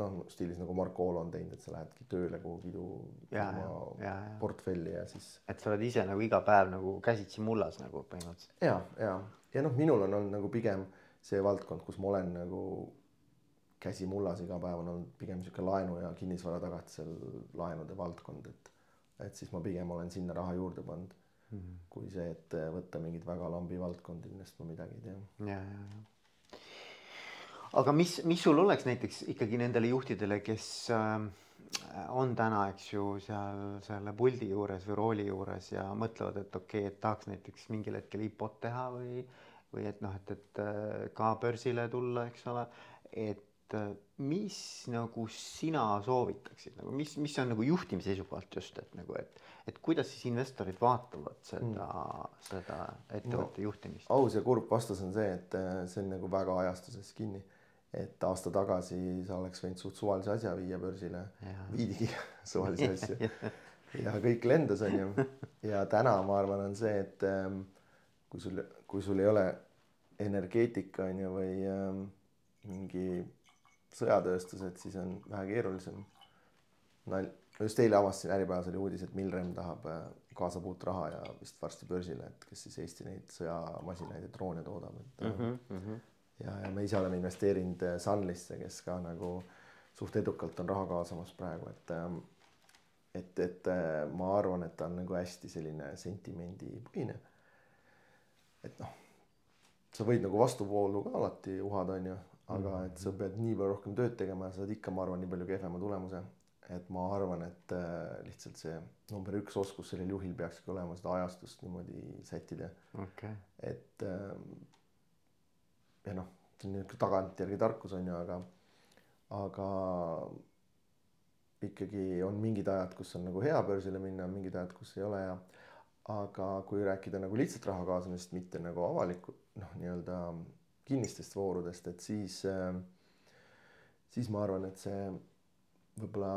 Speaker 2: noh, stiilis nagu Marko Oolo on teinud, et sa lähedki tööle kuhugi oma portfelli ja siis.
Speaker 1: et sa oled ise nagu iga päev nagu käsitsi mullas nagu põhimõtteliselt.
Speaker 2: ja, ja, ja noh, minul on olnud nagu pigem see valdkond, kus ma olen nagu käsi mullas iga päev on olnud pigem sihuke laenu ja kinnisvara tagatisel laenude valdkond, et, et siis ma pigem olen sinna raha juurde pannud mm. -hmm. kui see, et võtta mingeid väga lambi valdkondi, millest ma midagi ei tea.
Speaker 1: ja, ja, ja aga mis, mis sul oleks näiteks ikkagi nendele juhtidele, kes äh, on täna, eks ju, seal selle puldi juures või rooli juures ja mõtlevad, et okei okay,, et tahaks näiteks mingil hetkel IPO-t teha või, või et noh, et, et äh, ka börsile tulla, eks ole. et äh, mis nagu sina soovitaksid nagu, mis, mis on nagu juhtimise seisukohalt just, et nagu, et, et kuidas siis investorid vaatavad seda mm., seda ettevõtte no, juhtimist?
Speaker 2: aus ja kurb vastus on see, et äh, see on nagu väga ajastuses kinni et aasta tagasi sa oleks võinud suht suvalise asja viia börsile, viidigi suvalisi asju ja kõik lendas, onju. ja täna ma arvan, on see, et ähm, kui sul, kui sul ei ole energeetika onju või ähm, mingi sõjatööstused, siis on vähe keerulisem. no just eile avastasin Äripäevas oli uudis, et Milrem tahab äh, kaasab uut raha ja vist varsti börsile, et kes siis Eesti neid sõjamasinaid ja droone toodab, et mm. -hmm, mm -hmm ja, ja me ise oleme investeerinud äh, Sunlisse, kes ka nagu suht edukalt on raha kaasamas praegu, et ähm, et, et äh, ma arvan, et ta on nagu hästi selline sentimendipõhine. et noh, sa võid nagu vastuvoolu ka alati uhada, onju, aga et sa pead nii palju rohkem tööd tegema ja saad ikka, ma arvan, nii palju kehvema tulemuse. et ma arvan, et äh, lihtsalt see number üks oskus sellel juhil peakski olema seda ajastust niimoodi sättida
Speaker 1: okay..
Speaker 2: et ähm, ja noh, see on niisugune tagantjärgi tarkus on ju, aga, aga ikkagi on mingid ajad, kus on nagu hea börsile minna, on mingid ajad, kus ei ole ja aga kui rääkida nagu lihtsalt raha kaasamisest, mitte nagu avaliku noh, nii-öelda kinnistest voorudest, et siis, siis ma arvan, et see võib-olla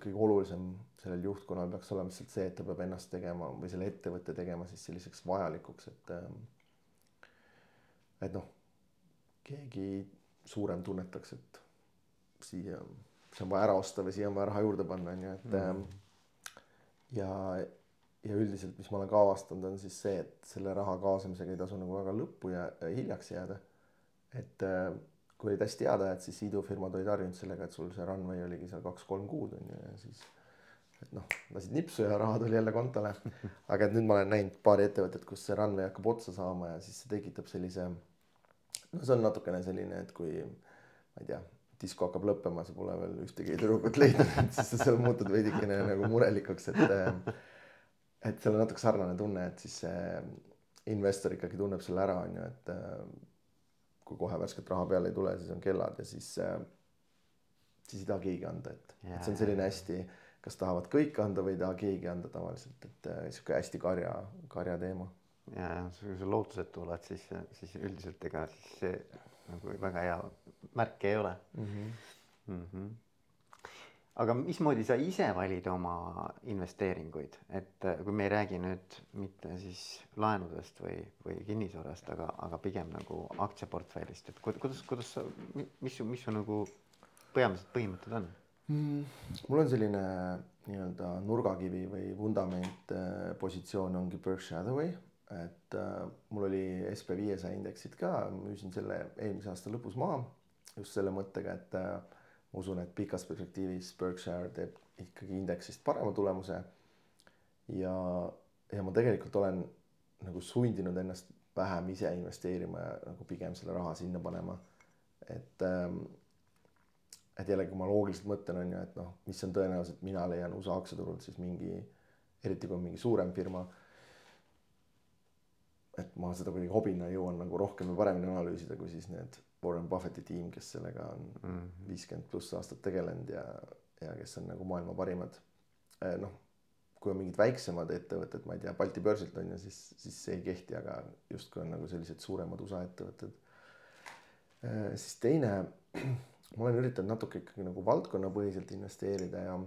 Speaker 2: kõige olulisem sellel juhtkonnal peaks olema lihtsalt see, et ta peab ennast tegema või selle ettevõtte tegema siis selliseks vajalikuks, et et noh keegi suurem tunnetaks, et siia, see on vaja ära osta või siia on vaja raha juurde panna, on ju, et mm. ja, ja üldiselt, mis ma olen ka avastanud, on siis see, et selle raha kaasamisega ei tasu nagu väga lõppu ja hiljaks jääda. et äh, kui olid hästi head ajad, siis idufirmad olid harjunud sellega, et sul see runway oligi seal kaks-kolm kuud on ju ja siis et noh, lasid nipsu ja raha tuli jälle kontole. aga et nüüd ma olen näinud paari ettevõtet, kus see runway hakkab otsa saama ja siis see tekitab sellise no see on natukene selline, et kui ma ei tea, disko hakkab lõppema, sa pole veel ühtegi tüdrukut leidnud, siis sa seal muutud veidikene nagu murelikuks, et et seal on natuke sarnane tunne, et siis see investor ikkagi tunneb selle ära, on ju, et kui kohe värsket raha peale ei tule, siis on kellad ja siis siis ei taha keegi anda, et, et see on selline hästi, kas tahavad kõik anda või ei taha keegi anda tavaliselt, et sihuke hästi karja, karja teema
Speaker 1: ja, kui sa lootusetu oled, siis, siis üldiselt ega siis see nagu väga hea märk ei ole mm. -hmm. Mm -hmm. aga mismoodi sa ise valid oma investeeringuid, et äh, kui me ei räägi nüüd mitte siis laenudest või, või kinnisvarast, aga, aga pigem nagu aktsiaportfellist, et kuidas, kuidas sa, mis su, mis su nagu peamised põhimõtted on
Speaker 2: mm,? mul on selline nii-öelda nurgakivi või vundament äh, positsioon ongi Berkshire Hathaway et äh, mul oli SB viiesaja indeksid ka, müüsin selle eelmise aasta lõpus maha just selle mõttega, et äh, ma usun, et pikas perspektiivis Berkshire teeb ikkagi indeksist parema tulemuse. ja, ja ma tegelikult olen nagu sundinud ennast vähem ise investeerima ja nagu pigem selle raha sinna panema. et ähm,, et jällegi, kui ma loogiliselt mõtlen, on ju, et noh, mis on tõenäoliselt, mina leian USA aktsiaturult siis mingi, eriti kui on mingi suurem firma et ma seda kuidagi hobina jõuan nagu rohkem ja paremini analüüsida, kui siis need Warren Buffetti tiim, kes sellega on mhm. viiskümmend mm -hmm. pluss aastat tegelenud ja, ja kes on nagu maailma parimad. Eh, noh, kui on mingid väiksemad ettevõtted, ma ei tea, Balti börsilt on ju, siis, siis see ei kehti, aga justkui on nagu sellised suuremad USA ettevõtted. Eh, siis teine, ma olen üritanud natuke ikkagi nagu valdkonnapõhiselt investeerida ja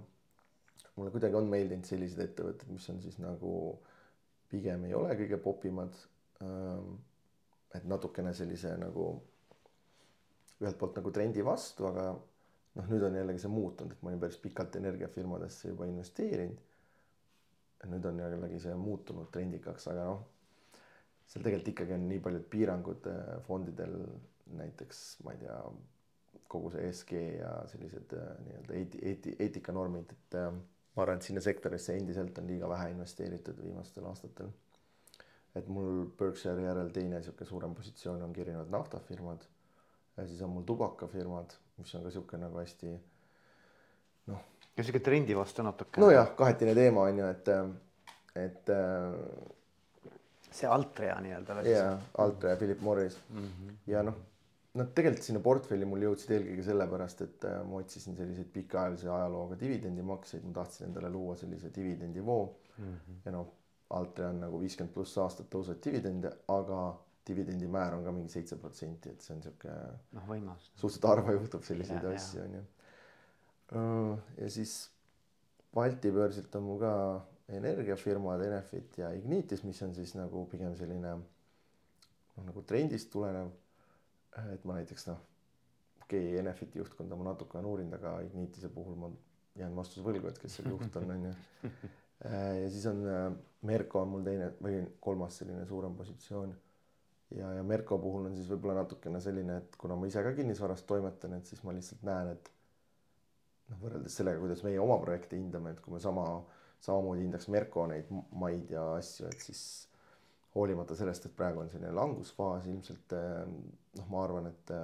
Speaker 2: mulle kuidagi on meeldinud sellised ettevõtted, mis on siis nagu pigem ei ole kõige popimad et natukene sellise nagu ühelt poolt nagu trendi vastu, aga noh, nüüd on jällegi see muutunud, et ma olin päris pikalt energiafirmadesse juba investeerinud. nüüd on jällegi see muutunud trendikaks, aga noh, seal tegelikult ikkagi on nii paljud piirangud äh, fondidel, näiteks ma ei tea, kogu see ESG ja sellised äh, nii-öelda eeti-, eeti-, eetikanormid, et äh, ma arvan, et sinna sektorisse endiselt on liiga vähe investeeritud viimastel aastatel et mul Berkshire järel teine sihuke suurem positsioon ongi erinevad naftafirmad. ja siis on mul tubakafirmad, mis on ka sihuke nagu hästi noh,
Speaker 1: ja sihuke trendi vastu natuke.
Speaker 2: nojah, kahetine teema on ju, et, et.
Speaker 1: see Altria nii-öelda.
Speaker 2: jaa, Altria ja Philip Morris mm -hmm. ja noh, nad tegelikult sinna portfelli mul jõudsid eelkõige sellepärast, et äh, ma otsisin selliseid pikaajalise ajalooga dividendimakseid, ma tahtsin endale luua sellise dividendivoo mm. -hmm. ja noh, Altria on nagu viiskümmend pluss aastat tõusnud dividende, aga dividendimäär on ka mingi seitse protsenti, et see on sihuke.
Speaker 1: noh, võimas.
Speaker 2: suhteliselt harva juhtub selliseid ja, asju, on ju. ja siis Balti börsilt on mul ka energiafirmad Enefit ja Ignitis, mis on siis nagu pigem selline noh, nagu trendist tulenev. et ma näiteks noh, okei okay,, Enefiti juhtkonda ma natuke olen uurinud, aga Ignitise puhul ma jään vastuse võlgu, et kes seal juht on, on ju. ja siis on Merko on mul teine või kolmas selline suurem positsioon. ja, ja Merko puhul on siis võib-olla natukene selline, et kuna ma ise ka kinnisvaras toimetan, et siis ma lihtsalt näen, et noh, võrreldes sellega, kuidas meie oma projekte hindame, et kui me sama samamoodi hindaks Merko neid maid ja asju, et siis hoolimata sellest, et praegu on selline langusfaas ilmselt eh, noh, ma arvan, et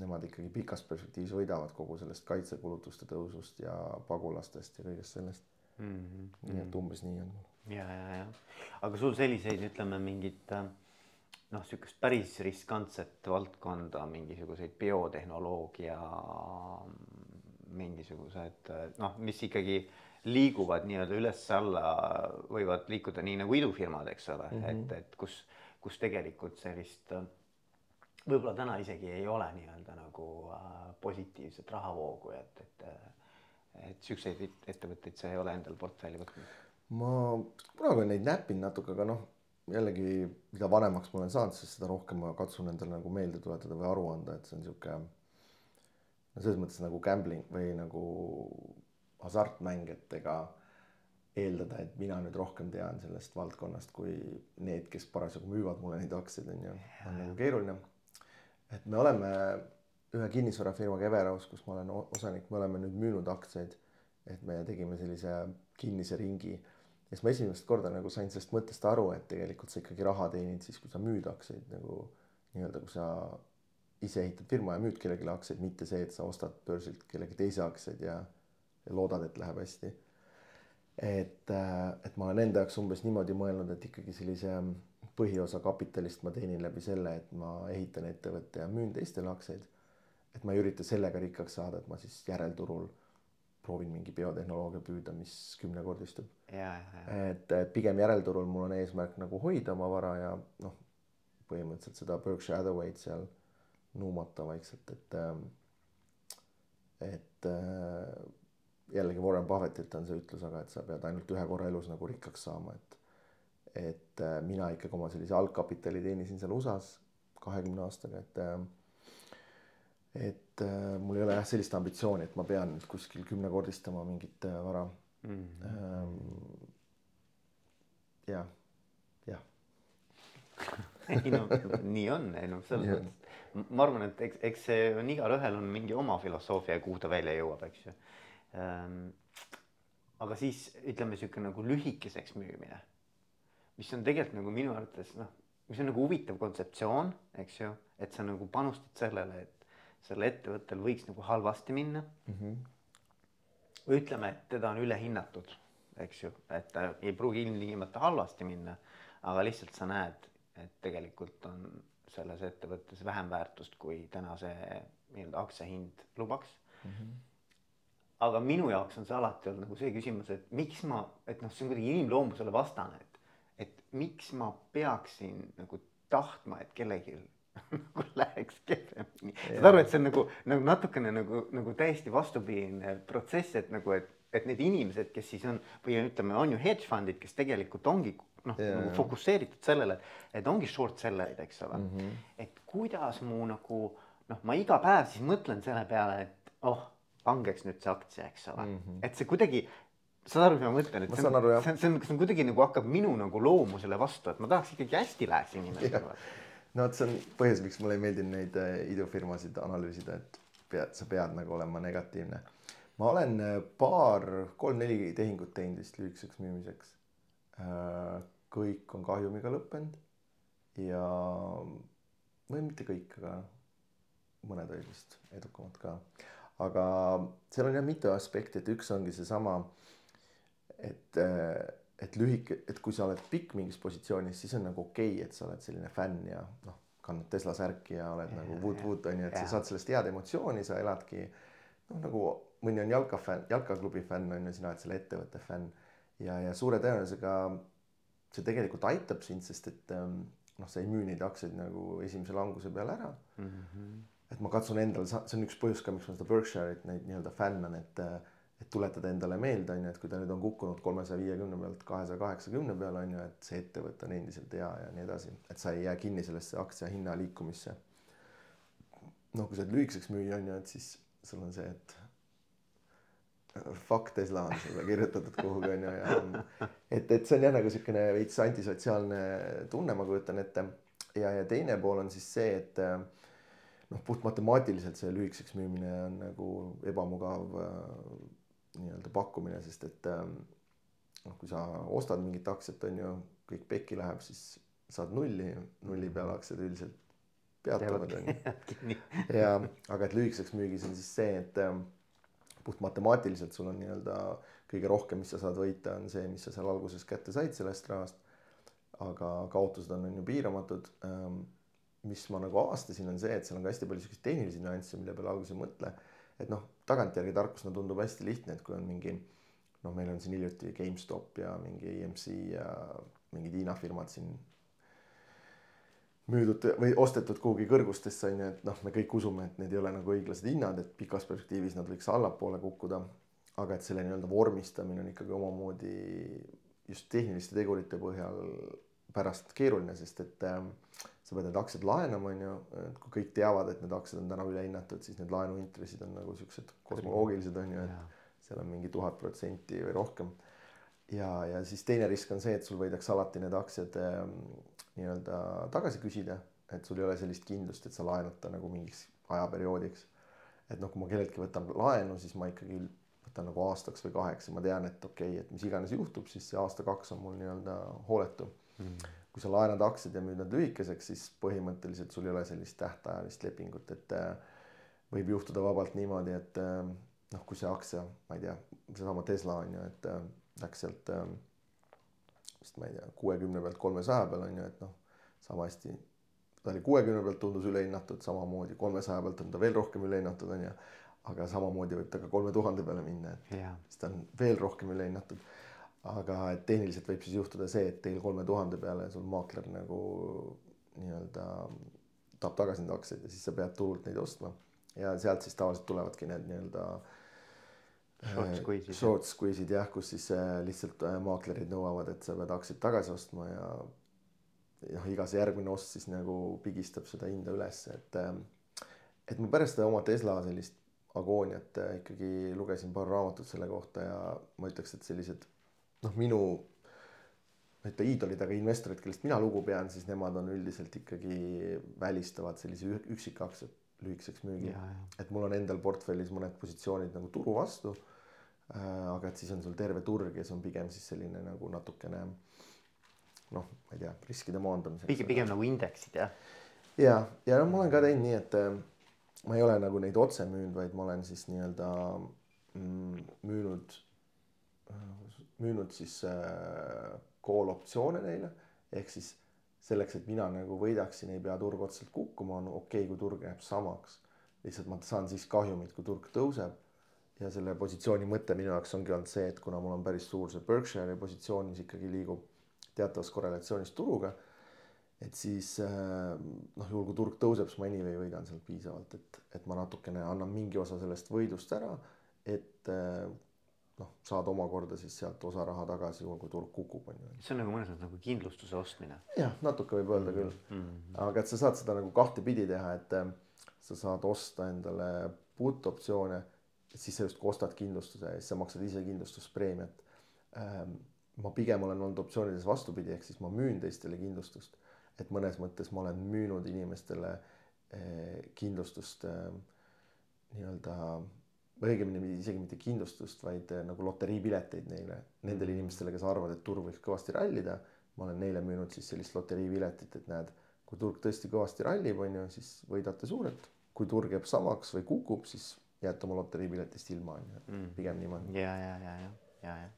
Speaker 2: nemad ikkagi pikas perspektiivis võidavad kogu sellest kaitsekulutuste tõusust ja pagulastest ja kõigest sellest mm. -hmm. nii et umbes nii on.
Speaker 1: ja, ja, ja aga sul selliseid, ütleme mingit eh, noh, sihukest päris riskantset valdkonda, mingisuguseid biotehnoloogia mingisugused noh, mis ikkagi liiguvad nii-öelda üles-alla, võivad liikuda nii nagu idufirmad, eks ole mm, -hmm. et, et kus, kus tegelikult sellist võib-olla täna isegi ei ole nii-öelda nagu äh, positiivset rahavoogu, et, et et siukseid ettevõtteid sa ei ole endal portfelli võtnud?
Speaker 2: ma kunagi olen neid näppinud natuke, aga noh, jällegi, mida vanemaks ma olen saanud, siis seda rohkem ma katsun endale nagu meelde tuletada või aru anda, et see on sihuke no selles mõttes nagu gambling või nagu hasartmäng, et ega eeldada, et mina nüüd rohkem tean sellest valdkonnast kui need, kes parasjagu müüvad mulle neid aktsiaid, on ju, on nagu keeruline. et me oleme ühe kinnisvarafirmaga Everaus, kus ma olen osanik, me oleme nüüd müünud aktsiaid. et me tegime sellise kinnise ringi ja siis ma esimest korda nagu sain sellest mõttest aru, et tegelikult sa ikkagi raha teenid siis, kui sa müüd aktsiaid nagu nii-öelda, kui sa ise ehitad firma ja müüd kellelegi aktsiaid, mitte see, et sa ostad börsilt kellegi teise aktsiaid ja ja loodad, et läheb hästi. et, äh, et ma olen enda jaoks umbes niimoodi mõelnud, et ikkagi sellise põhiosa kapitalist ma teenin läbi selle, et ma ehitan ettevõtte ja müün teistele aktsiaid. Et ma ei ürita sellega rikkaks saada, et ma siis järelturul proovin mingi biotehnoloogia püüda, mis kümnekordistub. et, et pigem järelturul mul on eesmärk nagu hoida oma vara ja noh, põhimõtteliselt seda Berkshire Hathaway'd seal nuumata vaikselt, et ähm, et äh, jällegi Warren Buffettilt on see ütlus, aga et sa pead ainult ühe korra elus nagu rikkaks saama, et et äh, mina ikkagi oma sellise algkapitali teenisin seal USA-s kahekümne aastaga, et äh, et äh, mul ei ole jah sellist ambitsiooni, et ma pean nüüd kuskil kümnekordistama mingit vara mm. -hmm. jah, jah
Speaker 1: ei no nii on, ei noh, selles mõttes ma arvan, et eks, eks see on igalühel on mingi oma filosoofia, kuhu ta välja jõuab, eks ju Ehm, aga siis ütleme sihuke nagu lühikeseks müümine, mis on tegelikult nagu minu arvates noh, mis on nagu huvitav kontseptsioon, eks ju, et sa nagu panustad sellele, et sellel ettevõttel võiks nagu halvasti minna mm. -hmm. ütleme, et teda on ülehinnatud, eks ju, et ta ei pruugi ilmtingimata halvasti minna, aga lihtsalt sa näed, et tegelikult on selles ettevõttes vähem väärtust, kui täna see nii-öelda aktsiahind lubaks mm. -hmm aga minu jaoks on see alati olnud nagu see küsimus, et miks ma, et noh, see on kuidagi inimloomusele vastane, et, et miks ma peaksin nagu tahtma, et kellelgi nagu läheks kehvemini. saad aru, et see on nagu, nagu natukene nagu, nagu täiesti vastupidine protsess, et nagu, et, et need inimesed, kes siis on või ütleme, on ju hedge fund'id, kes tegelikult ongi noh, nagu fokusseeritud sellele, et ongi short seller'id, eks ole mm. -hmm. et kuidas mu nagu noh, ma iga päev siis mõtlen selle peale, et oh langeks nüüd see aktsia, eks ole mm, -hmm. et see kuidagi saad aru, mis ma mõtlen, et
Speaker 2: ma
Speaker 1: see on, see on, see on, see on kuidagi nagu hakkab minu nagu loomusele vastu, et ma tahaks ikkagi hästi läheks inimestele.
Speaker 2: No vot, see on põhjus, miks mulle ei meeldinud neid äh, idufirmasid analüüsida, et pead, sa pead nagu olema negatiivne. ma olen äh, paar, kolm-neli tehingut teinud vist lühikeseks müümiseks. Äh, kõik on kahjumiga lõppenud ja või mitte kõik, aga mõned olid vist edukamad ka aga seal on jah mitu aspekti, et üks ongi seesama, et, et lühike, et kui sa oled pikk mingis positsioonis, siis on nagu okei okay,, et sa oled selline fänn ja noh, kannad Tesla särki ja oled ja, nagu wood-wood on ju, et ja. sa saad sellest head emotsiooni, sa eladki noh, nagu mõni on jalkafänn, jalkaklubi fänn on ju, sina oled selle ettevõtte fänn ja, ja suure tõenäosusega see tegelikult aitab sind, sest et ähm, noh, sa ei müü neid aktsiaid nagu esimese languse peale ära mm. -hmm. et ma katsun endal, see on üks põhjus ka, miks ma seda Berkshire'it neid nii-öelda fännan, et et tuletada endale meelde, on ju, et kui ta nüüd on kukkunud kolmesaja viiekümne pealt kahesaja kaheksakümne peale, on ju, et see ettevõte on endiselt hea ja nii edasi, et sa ei jää kinni sellesse aktsia hinna liikumisse. noh, kui sa oled lühikeseks müüja, on ju, et siis sul on see, et fuck Tesla on sulle kirjutatud kuhugi on ju ja et, et see on jah nagu siukene veits antisotsiaalne tunne, ma kujutan ette. ja, ja teine pool on siis see, et noh, puht matemaatiliselt see lühikeseks müümine on nagu ebamugav äh, nii-öelda pakkumine, sest et noh, kui sa ostad mingit aktsiat, on ju, kõik pekki läheb, siis saad nulli, nulli peale aktsiad üldiselt peatuvad on ju. ja, aga et lühikeseks müügis on siis see, et puht matemaatiliselt sul on nii-öelda kõige rohkem, mis sa saad võita, on see, mis sa seal alguses kätte said sellest rahast. aga kaotused on, on ju piiramatud. Ehm, mis ma nagu avastasin, on see, et seal on ka hästi palju siukseid tehnilisi nüansse, mille peale alguses ei mõtle. et noh, tagantjärgi tarkusena tundub hästi lihtne, et kui on mingi noh, meil on siin hiljuti GameStop ja mingi EMC ja mingid Hiina firmad siin müüdud või ostetud kuhugi kõrgustesse on ju, et noh, me kõik usume, et need ei ole nagu õiglased hinnad, et pikas perspektiivis nad võiks allapoole kukkuda. aga et selle nii-öelda vormistamine on ikkagi omamoodi just tehniliste tegurite põhjal pärast keeruline, sest et äh, sa pead need aktsiad laenama, on ju, et kui kõik teavad, et need aktsiad on täna ülehinnatud, siis need laenuintressid on nagu siuksed kosmoloogilised on ju, et seal on mingi tuhat protsenti või rohkem. ja, ja siis teine risk on see, et sul võidakse alati need aktsiad äh, nii-öelda tagasi küsida, et sul ei ole sellist kindlust, et sa laenad ta nagu mingiks ajaperioodiks. et noh, kui ma kelleltki võtan laenu, siis ma ikkagi võtan nagu aastaks või kaheks ja ma tean, et okei okay,, et mis iganes juhtub, siis see aasta-kaks on mul nii-öelda hooletu mm.. kui sa laenad aktsiad ja müüd nad lühikeseks, siis põhimõtteliselt sul ei ole sellist tähtajalist lepingut, et äh, võib juhtuda vabalt niimoodi, et äh, noh, kui see aktsia, ma ei tea, seesama Tesla on ju, et äh, läks sealt vist ma ei tea, kuuekümne pealt kolmesaja peale on ju, et noh, sama hästi. ta oli kuuekümne pealt tundus ülehinnatud, samamoodi kolmesaja pealt on ta veel rohkem ülehinnatud on ju. aga samamoodi võib ta ka kolme tuhande peale minna, et yeah. siis ta on veel rohkem ülehinnatud. Aga et tehniliselt võib siis juhtuda see, et teil kolme tuhande peale sul maakler nagu nii-öelda tahab tagasi need aktsiad ja siis sa pead turult neid ostma ja sealt siis tavaliselt tulevadki need nii-öelda
Speaker 1: Short squeeze'id.
Speaker 2: Short squeeze'id jah, kus siis äh, lihtsalt äh, maaklerid nõuavad, et sa pead aktsiaid tagasi ostma ja noh, iga see järgmine ost siis nagu pigistab seda hinda üles, et et ma pärast oma Tesla sellist agooniat äh, ikkagi lugesin paar raamatut selle kohta ja ma ütleks, et sellised noh, minu ma ei ütle iidolid, aga investorid, kellest mina lugu pean, siis nemad on üldiselt ikkagi välistavad sellise üksikaktsiat lühikeseks müügi. et mul on endal portfellis mõned positsioonid nagu turu vastu Äh, aga et siis on sul terve turg ja see on pigem siis selline nagu natukene noh, ma ei tea, riskide maandamiseks.
Speaker 1: pigem, pigem nagu indeksid jah?
Speaker 2: ja, ja no ma olen ka teinud nii, et äh, ma ei ole nagu neid otse müünud, vaid ma olen siis nii-öelda mm, müünud, äh, müünud siis äh, call optsioone neile ehk siis selleks, et mina nagu võidaksin, ei pea turg otseselt kukkuma, on okei okay,, kui turg jääb samaks. lihtsalt ma saan siis kahjumit, kui turg tõuseb ja selle positsiooni mõte minu jaoks ongi olnud see, et kuna mul on päris suur see Berkshire'i positsioon, mis ikkagi liigub teatavas korrelatsioonis turuga. et siis äh, noh, juhul kui turg tõuseb, siis ma anyway võidan sealt piisavalt, et, et ma natukene annan mingi osa sellest võidust ära, et äh, noh, saad omakorda siis sealt osa raha tagasi, juhul kui turg kukub, on ju.
Speaker 1: see on nagu mõnes mõttes nagu kindlustuse ostmine.
Speaker 2: jah, natuke võib öelda küll mm. -hmm. aga et sa saad seda nagu kahtepidi teha, et äh, sa saad osta endale puutoptsioone siis sa justkui ostad kindlustuse ja siis sa maksad ise kindlustuspreemiat. Ähm, ma pigem olen olnud optsioonides vastupidi, ehk siis ma müün teistele kindlustust. et mõnes mõttes ma olen müünud inimestele eh, kindlustust ähm, nii-öelda või õigemini isegi mitte kindlustust, vaid eh, nagu loteriipileteid neile, nendele inimestele, kes arvavad, et turg võiks kõvasti rallida. ma olen neile müünud siis sellist loteriipiletit, et näed, kui turg tõesti kõvasti rallib, on ju, siis võidate suurelt. kui turg jääb samaks või kukub, siis jääd oma loteriipiletist ilma on ju, et pigem niimoodi.
Speaker 1: ja, ja, ja, ja, ja, ja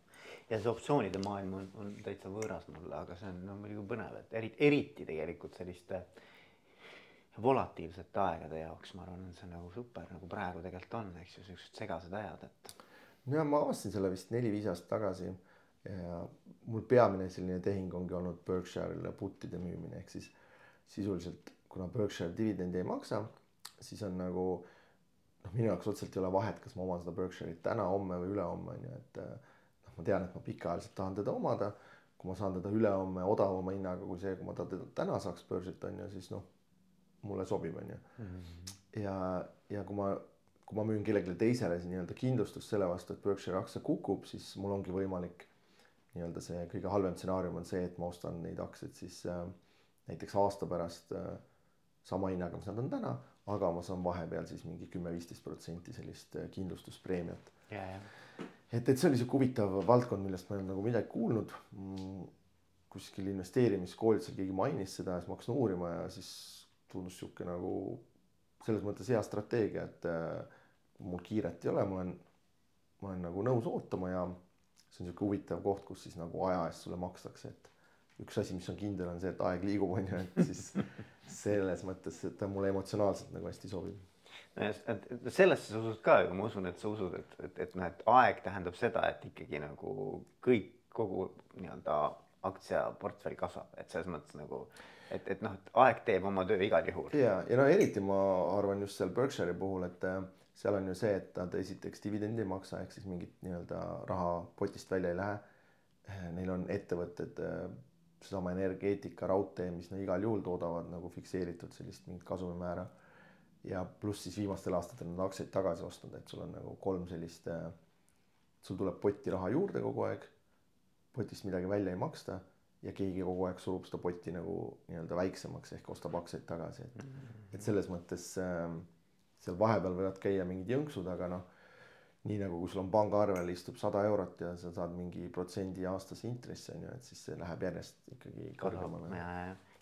Speaker 1: ja see optsioonide maailm on, on täitsa võõras mulle, aga see on no muidugi põnev, et eriti, eriti tegelikult selliste volatiilsete aegade jaoks, ma arvan, on see nagu super, nagu praegu tegelikult on, eks ju, siuksed segased ajad, et.
Speaker 2: ja ma avastasin selle vist neli-viis aastat tagasi ja mul peamine selline tehing ongi olnud Berkshire'ile puttide müümine, ehk siis sisuliselt kuna Berkshire dividendi ei maksa, siis on nagu noh, minu jaoks otseselt ei ole vahet, kas ma oman seda Berkshire'it täna, homme või ülehomme on ju, et noh, ma tean, et ma pikaajaliselt tahan teda omada. kui ma saan teda ülehomme odavama hinnaga kui see, kui ma teda täna saaks börsilt on ju, siis noh, mulle sobib, on ju. Mhm. ja, ja kui ma, kui ma müün kellelegi teisele nii-öelda kindlustust selle vastu, et Berkshire aktsia kukub, siis mul ongi võimalik nii-öelda see kõige halvem stsenaarium on see, et ma ostan neid aktsiaid siis äh, näiteks aasta pärast äh, sama hinnaga, mis nad on täna, aga ma saan vahepeal siis mingi kümme-viisteist protsenti sellist äh, kindlustuspreemiat
Speaker 1: yeah,. Yeah
Speaker 2: et, et see oli sihuke huvitav valdkond, millest ma ei olnud nagu midagi kuulnud mm,. kuskil investeerimiskoolitusel keegi mainis seda ja siis ma hakkasin uurima ja siis tundus sihuke nagu selles mõttes hea strateegia, et äh, mul kiiret ei ole, ma olen, ma olen nagu nõus ootama ja see on sihuke huvitav koht, kus siis nagu aja eest sulle makstakse, et üks asi, mis on kindel, on see, et aeg liigub, on ju, et siis selles mõttes, et ta mulle emotsionaalselt nagu hästi sobib.
Speaker 1: Sellesse sa usud ka ju, ma usun, et sa usud, et, et, et noh, et aeg tähendab seda, et ikkagi nagu kõik, kogu nii-öelda aktsiaportfell kasvab, et selles mõttes nagu, et, et noh, et aeg teeb oma töö igal juhul.
Speaker 2: ja, ja no eriti ma arvan just seal Berkshire'i puhul, et äh, seal on ju see, et nad esiteks dividendi ei maksa, ehk siis mingit nii-öelda raha potist välja ei lähe. Äh, neil on ettevõtted, äh, seesama energeetika, raudtee, mis no igal juhul toodavad nagu fikseeritud sellist mingit kasumimäära ja pluss siis viimastel aastatel on aktsiaid tagasi ostnud, et sul on nagu kolm sellist, äh, sul tuleb potti raha juurde kogu aeg, potist midagi välja ei maksta ja keegi kogu aeg surub seda potti nagu nii-öelda väiksemaks ehk ostab aktsiaid tagasi, et mm, -hmm. et selles mõttes äh, seal vahepeal võivad käia mingid jõnksud, aga noh, nii nagu kui sul on pangaarvel istub sada eurot ja sa saad mingi protsendi aastase intressi on ju, et siis see läheb järjest ikkagi kõrgemale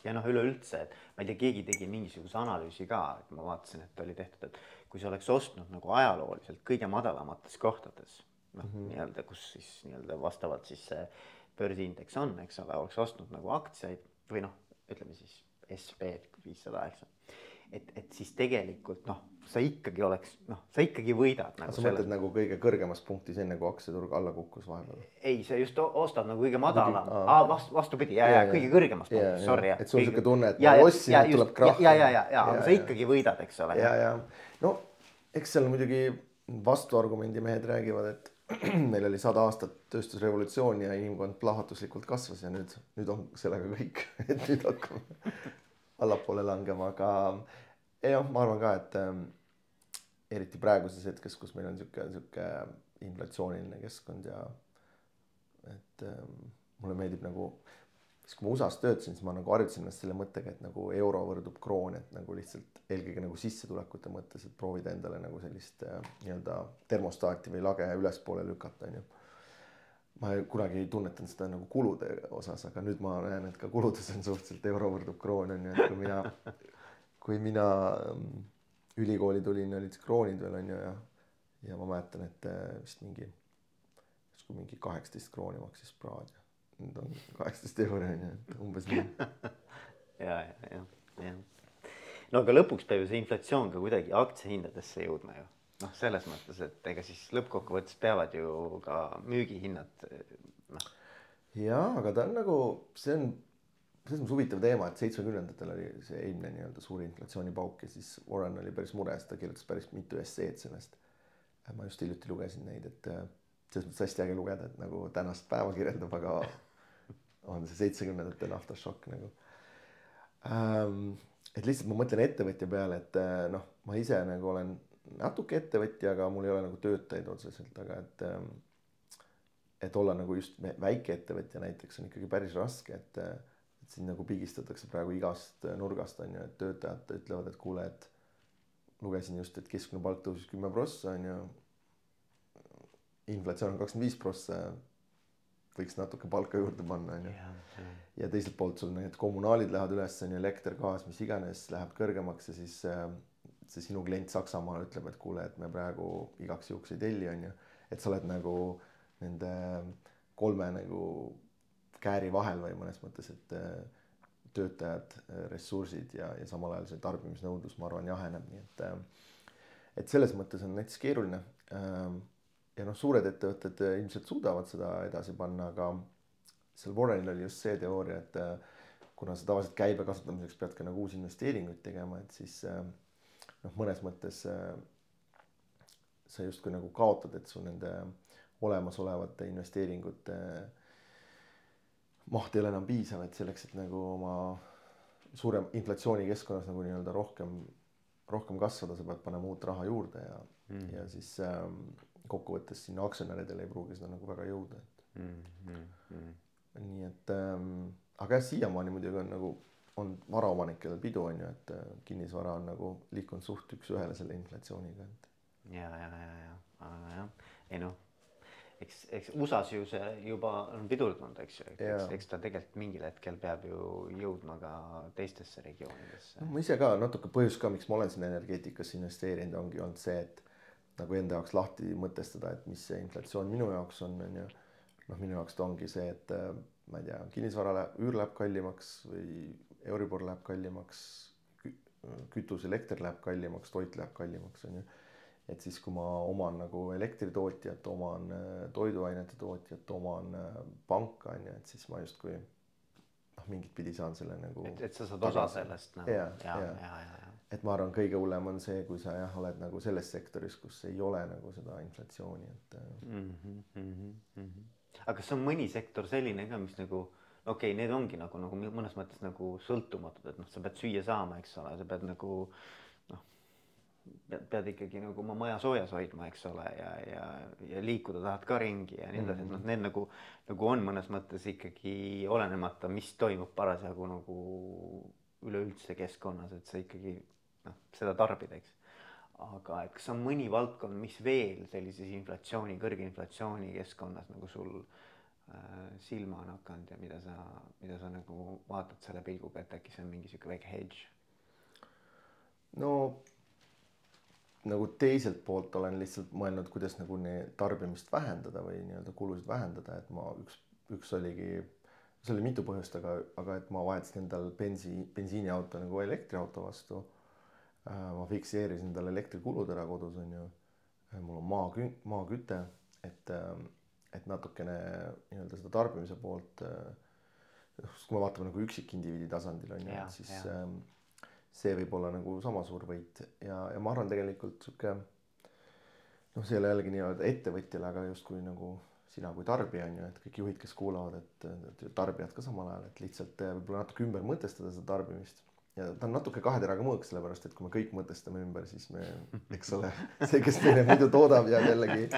Speaker 1: ja noh, üleüldse, et ma ei tea, keegi tegi mingisuguse analüüsi ka, et ma vaatasin, et oli tehtud, et kui sa oleks ostnud nagu ajalooliselt kõige madalamates kohtades, noh mm -hmm. nii-öelda, kus siis nii-öelda vastavalt siis see börsiindeks on, eks ole, oleks ostnud nagu aktsiaid või noh, ütleme siis SB viissada, eks ole et, et siis tegelikult noh, sa ikkagi oleks noh, sa ikkagi võidad
Speaker 2: nagu. sa mõtled nagu kõige kõrgemas punktis, enne kui aktsiaturg alla kukkus vahepeal?
Speaker 1: ei, sa just ostad nagu kõige madalam, vastu, vastupidi ja, ja, ja kõige kõrgemas punktis, sorry.
Speaker 2: et sul sihuke tunne, et ma ostsin, et tuleb krahh.
Speaker 1: ja, ja, ja, ja, aga sa ikkagi võidad, eks ole.
Speaker 2: ja, ja no eks seal muidugi vastuargumendi mehed räägivad, et meil oli sada aastat tööstusrevolutsioon ja inimkond plahvatuslikult kasvas ja nüüd, nüüd on sellega kõik, et nüüd hakkame allapoole langema, aga jah, ma arvan ka, et ähm, eriti praeguses hetkes, kus meil on sihuke, sihuke inflatsiooniline keskkond ja et ähm, mulle meeldib nagu, siis kui ma USA-s töötasin, siis ma nagu harjutasin ennast selle mõttega, et nagu euro võrdub kroon, et nagu lihtsalt eelkõige nagu sissetulekute mõttes, et proovida endale nagu sellist äh, nii-öelda termostaati või lage ülespoole lükata, onju ma kunagi ei tunnetanud seda nagu kulude osas, aga nüüd ma näen, et ka kuludes on suhteliselt euro võrdub kroon on ju, et kui mina, kui mina mm, ülikooli tulin, olid kroonid veel on ju ja, ja ma mäletan, et äh, vist mingi, justkui mingi kaheksateist krooni maksis praad nüüd on kaheksateist euri on ju, et umbes nii.
Speaker 1: ja, ja, ja, jah. no aga lõpuks peab ju see inflatsioon ka kuidagi aktsiahindadesse jõudma ju noh, selles mõttes, et ega siis lõppkokkuvõttes peavad ju ka müügihinnad noh.
Speaker 2: ja, aga ta on nagu, see on selles mõttes huvitav teema, et seitsmekümnendatel oli see eelmine nii-öelda suur inflatsioonipauk ja siis Warren oli päris mures, ta kirjutas päris mitu esseed sellest. ma just hiljuti lugesin neid, et äh, selles mõttes hästi äge lugeda, et nagu tänast päeva kirjeldab, aga on see seitsmekümnendate naftašokk nagu ähm,. et lihtsalt ma mõtlen ettevõtja peale, et äh, noh, ma ise nagu olen natuke ettevõtja, aga mul ei ole nagu töötajaid otseselt, aga et ähm, et olla nagu just väikeettevõtja näiteks on ikkagi päris raske, et et sind nagu pigistatakse praegu igast nurgast on ju, et töötajad ütlevad, et kuule, et lugesin just, et keskmine palk tõusis kümme prossa on ju. inflatsioon on kakskümmend viis prossa, võiks natuke palka juurde panna on ju. ja teiselt poolt sul need kommunaalid lähevad üles on ju, elekter, gaas, mis iganes läheb kõrgemaks ja siis äh, see sinu klient Saksamaal ütleb, et kuule, et me praegu igaks juhuks ei telli, on ju. et sa oled nagu nende kolme nagu kääri vahel või mõnes mõttes, et äh, töötajad, äh, ressursid ja, ja samal ajal see tarbimisnõudlus, ma arvan, jaheneb, nii et et selles mõttes on näiteks keeruline. Ja noh, suured ettevõtted ilmselt suudavad seda edasi panna, aga seal Warrenil oli just see teooria, et kuna sa tavaliselt käibe kasvatamiseks pead ka nagu uusi investeeringuid tegema, et siis noh, mõnes mõttes sa justkui nagu kaotad, et su nende olemasolevate investeeringute maht ei ole enam piisav, et selleks, et nagu oma suurem inflatsiooni keskkonnas nagu nii-öelda rohkem, rohkem kasvada, sa pead panema uut raha juurde ja mm., ja siis ähm, kokkuvõttes sinna aktsionäridele ei pruugi seda nagu väga jõuda, et mm. -hmm. nii et ähm, aga jah, siiamaani muidugi on nagu, on varaomanikel pidu on ju, et äh, kinnisvara on nagu liikunud suht üks-ühele selle inflatsiooniga, et.
Speaker 1: ja, ja, ja, ja, aga jah, ei noh, eks, eks USA-s ju see juba on pidurdunud, eks ju, eks, eks ta tegelikult mingil hetkel peab ju jõudma ka teistesse regioonidesse.
Speaker 2: ma ise ka natuke põhjus ka, miks ma olen sinna energeetikasse investeerinud, ongi olnud see, et nagu enda jaoks lahti mõtestada, et mis see inflatsioon minu jaoks on, on ju. noh, minu jaoks ta ongi see, et ma ei tea, kinnisvara läheb, üür läheb kallimaks või Euribor läheb kallimaks, kütus, elekter läheb kallimaks, toit läheb kallimaks, on ju. et siis, kui ma oman nagu elektritootjat, oman äh, toiduainete tootjat, oman äh, panka, on ju, et siis ma justkui noh, mingit pidi saan selle nagu.
Speaker 1: et, et sa saad osa sellest
Speaker 2: nagu. ja, ja, ja, ja, ja. Et ma arvan, kõige hullem on see, kui sa jah, oled nagu selles sektoris, kus ei ole nagu seda inflatsiooni, et mm. -hmm, mm
Speaker 1: -hmm aga kas on mõni sektor selline ka, mis nagu okei okay,, need ongi nagu, nagu mõnes mõttes nagu sõltumatud, et noh, sa pead süüa saama, eks ole, sa pead nagu noh, pead, pead ikkagi nagu oma maja soojas hoidma, eks ole, ja, ja, ja liikuda tahad ka ringi ja nii edasi, et noh, need nagu, nagu on mõnes mõttes ikkagi olenemata, mis toimub parasjagu nagu üleüldse keskkonnas, et sa ikkagi noh, seda tarbid, eks aga et kas on mõni valdkond, mis veel sellises inflatsiooni, kõrge inflatsiooni keskkonnas nagu sul äh, silma on hakanud ja mida sa, mida sa nagu vaatad selle pilguga, et äkki see on mingi sihuke väike hedge?
Speaker 2: no nagu teiselt poolt olen lihtsalt mõelnud, kuidas nagu tarbimist vähendada või nii-öelda kulusid vähendada, et ma üks, üks oligi, see oli mitu põhjust, aga, aga et ma vahetasin endal bensi, bensiiniauto nagu elektriauto vastu ma fikseerisin endale elektrikulud ära kodus on ju. Äh, mul on maa, maaküte, et, äh, et natukene nii-öelda seda tarbimise poolt. kui me vaatame nagu üksikindiviidi tasandil on ju, et siis ja. Ähm, see võib olla nagu sama suur võit ja, ja ma arvan, tegelikult sihuke. noh, see ei ole jällegi nii-öelda ettevõtjale, aga justkui nagu sina kui tarbija on ju, et kõik juhid, kes kuulavad, et tarbijad ka samal ajal, et lihtsalt võib-olla natuke ümber mõtestada seda tarbimist ja ta on natuke kahe teraga mõõk, sellepärast et kui me kõik mõtestame ümber, siis me, eks ole, see, kes meile muidu toodab, jääb jällegi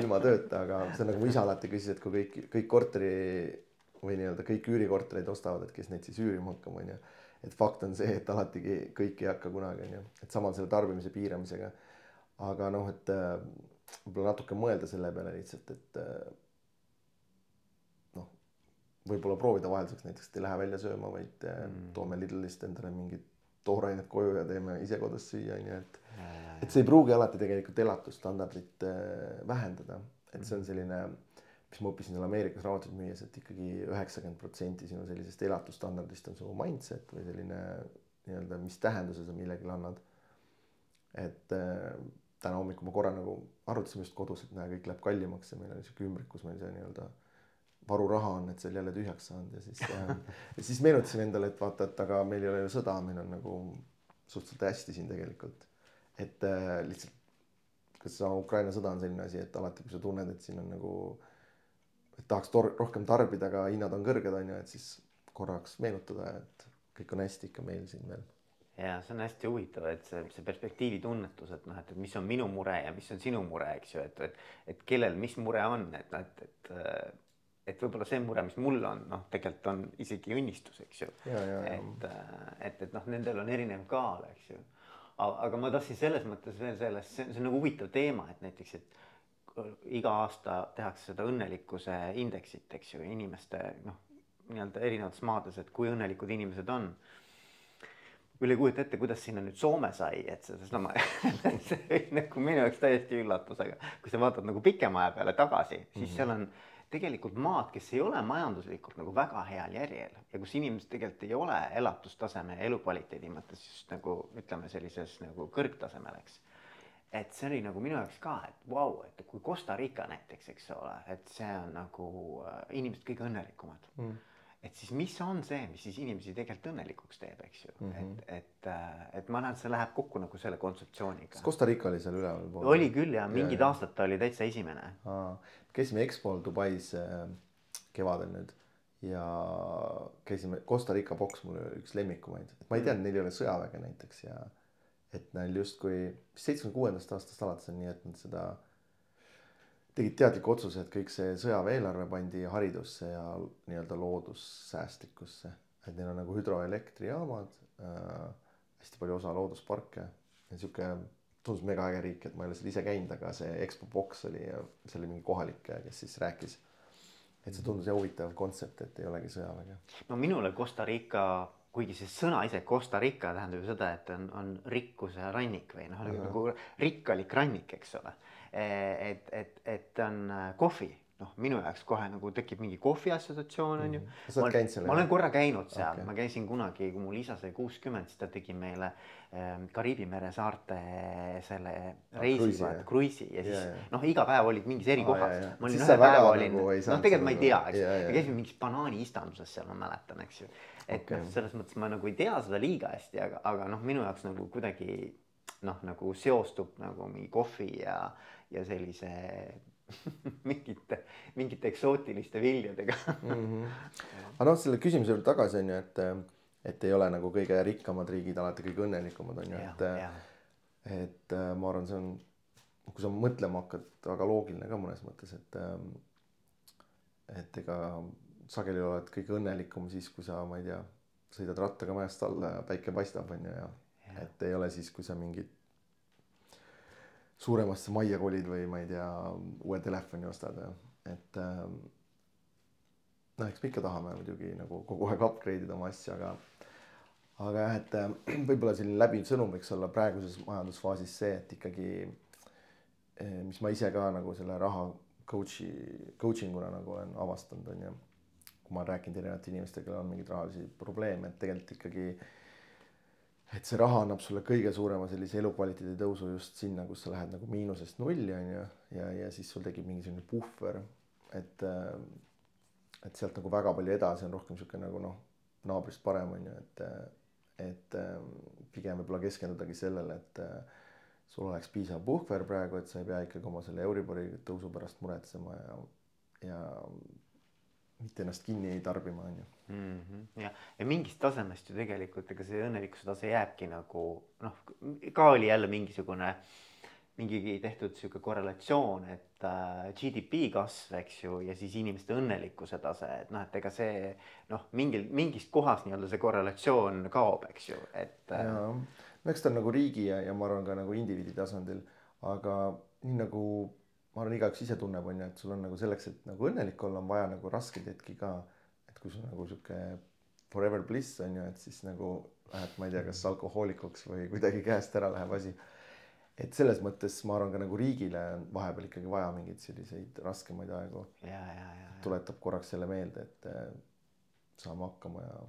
Speaker 2: ilma tööta, aga see on nagu mu isa alati küsis, et kui kõik, kõik korteri või nii-öelda kõik üürikortereid ostavad, et kes neid siis üürima hakkab, onju. et fakt on see, et alati kõik ei hakka kunagi, onju, et sama selle tarbimise piiramisega. aga noh, et äh, võib-olla natuke mõelda selle peale lihtsalt, et äh, võib-olla proovida vahelduseks näiteks, et ei lähe välja sööma, vaid äh, mm. toome Lidlist endale mingit toorainet koju ja teeme ise kodus süüa, onju, et. et see ei pruugi alati tegelikult elatusstandardit äh, vähendada, et see on selline, mis ma õppisin seal Ameerikas raamatuid müües, et ikkagi üheksakümmend protsenti sinu sellisest elatusstandardist on su mindset või selline nii-öelda, mis tähenduse sa millegile annad. et äh, täna hommikul ma korra nagu arutasime just kodus, et näe, kõik läheb kallimaks ja meil oli sihuke ümbrik, kus meil see nii-öelda varuraha on, et see oli jälle tühjaks saanud ja siis äh, ja siis meenutasin endale, et vaata, et aga meil ei ole ju sõda, meil on nagu suhteliselt hästi siin tegelikult. et äh, lihtsalt, kas see Ukraina sõda on selline asi, et alati, kui sa tunned, et siin on nagu, et tahaks tor-, rohkem tarbida, aga hinnad on kõrged, on ju, et siis korraks meenutada, et kõik on hästi ikka meil siin veel
Speaker 1: ja see on hästi huvitav, et see, see perspektiivi tunnetus, et noh, et, et mis on minu mure ja mis on sinu mure, eks ju, et, et, et kellel mis mure on, et noh, et, et et võib-olla see mure, mis mul on, noh, tegelikult on isegi õnnistus, eks ju. et, äh, et, et noh, nendel on erinev kaal, eks ju. aga ma tahtsin selles mõttes veel sellest, see on nagu huvitav teema, et näiteks, et iga aasta tehakse seda õnnelikkuse indeksit, eks ju, inimeste noh, nii-öelda erinevates maades, et kui õnnelikud inimesed on. küll ei kujuta ette, kuidas sinna nüüd Soome sai, et seesama see oli nagu minu jaoks täiesti üllatus, aga kui sa vaatad nagu pikema aja peale tagasi, siis mm -hmm. seal on tegelikult maad, kes ei ole majanduslikult nagu väga heal järjel ja kus inimesed tegelikult ei ole elatustaseme ja elukvaliteedi mõttes just nagu ütleme, sellises nagu kõrgtasemel, eks et see oli nagu minu jaoks ka, et vau wow,, et kui Costa Rica näiteks, eks ole, et see on nagu äh, inimesed kõige õnnelikumad mm. et siis mis on see, mis siis inimesi tegelikult õnnelikuks teeb, eks ju mm, -hmm. et, et, äh, et ma näen, et see läheb kokku nagu selle kontseptsiooniga.
Speaker 2: kas Costa Rica oli seal ülevalpool?
Speaker 1: oli küll ja mingid ja, aastad ta oli täitsa esimene.
Speaker 2: Käisime EXPO-l Dubais äh, kevadel nüüd ja käisime, Costa Rica boks mul üks lemmikumaid, et ma ei teadnud, neil ei ole sõjaväge näiteks ja et neil justkui seitsmekümne kuuendast aastast alates on nii, et nad seda tegid teadliku otsuse, et kõik see sõjaväe eelarve pandi haridusse ja nii-öelda loodussäästlikkusse, et neil on nagu hüdroelektrijaamad äh,, hästi palju osa loodusparke ja sihuke tundus mega äge riik, et ma ei ole seal ise käinud, aga see EXPO boks oli, see oli mingi kohalik, kes siis rääkis. et see tundus huvitav kontsept, et ei olegi sõjaväge.
Speaker 1: no minule Costa Rica kuigi see sõna ise Costa Rica tähendab ju seda, et on, on rikkuse rannik või noh, nagu rikkalik rannik, eks ole. E, et, et, et on äh, kohvi, noh, minu jaoks kohe nagu tekib mingi kohvi assotsiatsioon on ju.
Speaker 2: Mhm. sa oled käinud seal?
Speaker 1: ma olen korra käinud seal okay., ma käisin kunagi, kui mul isa sai kuuskümmend, siis ta tegi meile ähm, Kariibi mere saarte selle ah, reisi, vaata kruiisi ja siis yeah, yeah. noh, iga päev olid mingis eri kohas. Yeah. ma olin ühe päeva olin nagu, noh, tegelikult ma ei tea, eks yeah,, yeah. käisime mingis banaaniistanduses seal, ma mäletan, eks ju et okay. noh, selles mõttes ma nagu ei tea seda liiga hästi, aga, aga noh, minu jaoks nagu kuidagi noh, nagu seostub nagu mingi kohvi ja, ja sellise mingite, mingite eksootiliste viljadega mm.
Speaker 2: -hmm. aga noh, selle küsimuse juurde tagasi on ju, et, et ei ole nagu kõige rikkamad riigid alati kõige õnnelikumad on ju, et, et ma arvan, see on, kui sa mõtlema hakkad, väga loogiline ka mõnes mõttes, et, et ega sageli oled kõige õnnelikum siis, kui sa, ma ei tea, sõidad rattaga mäest alla ja päike paistab, on ju, ja, ja et ei ole siis, kui sa mingit suuremasse majja kolid või ma ei tea, uue telefoni ostad et ähm, noh, eks me ikka tahame muidugi nagu kogu aeg upgrade ida oma asju, aga aga jah, et äh, võib-olla selline läbiv sõnum võiks olla praeguses majandusfaasis see, et ikkagi äh, mis ma ise ka nagu selle raha coach'i, coaching una nagu olen avastanud, on ju. Kui ma olen rääkinud erinevate inimestega, kellel on mingeid rahalisi probleeme, et tegelikult ikkagi et see raha annab sulle kõige suurema sellise elukvaliteedi tõusu just sinna, kus sa lähed nagu miinusest nulli on ju, ja, ja siis sul tekib mingisugune puhver, et et sealt nagu väga palju edasi on rohkem niisugune nagu noh, naabrist parem on ju, et et pigem võib-olla keskendudagi sellele, et sul oleks piisav puhver praegu, et sa ei pea ikkagi oma selle Euribori tõusu pärast muretsema ja ja mitte ennast kinni ei tarbima, on ju.
Speaker 1: Mhm. ja, ja mingist tasemest ju tegelikult ega see õnnelikkuse tase jääbki nagu noh, ka oli jälle mingisugune mingi tehtud sihuke korrelatsioon, et äh, GDP kasv, eks ju, ja siis inimeste õnnelikkuse tase, et noh, et ega see noh, mingil mingist kohast nii-öelda see korrelatsioon kaob, eks ju, et
Speaker 2: äh.... ja, no eks ta on nagu riigi ja, ja ma arvan ka nagu indiviidi tasandil, aga nii nagu ma arvan, igaüks ise tunneb, on ju, et sul on nagu selleks, et nagu õnnelik olla, on vaja nagu raskeid hetki ka. et kui sul nagu sihuke forever bliss on ju, et siis nagu lähed, ma ei tea, kas alkohoolikuks või kuidagi käest ära läheb asi. et selles mõttes ma arvan ka nagu riigile on vahepeal ikkagi vaja mingeid selliseid raskemaid aegu. tuletab korraks selle meelde, et äh, saame hakkama ja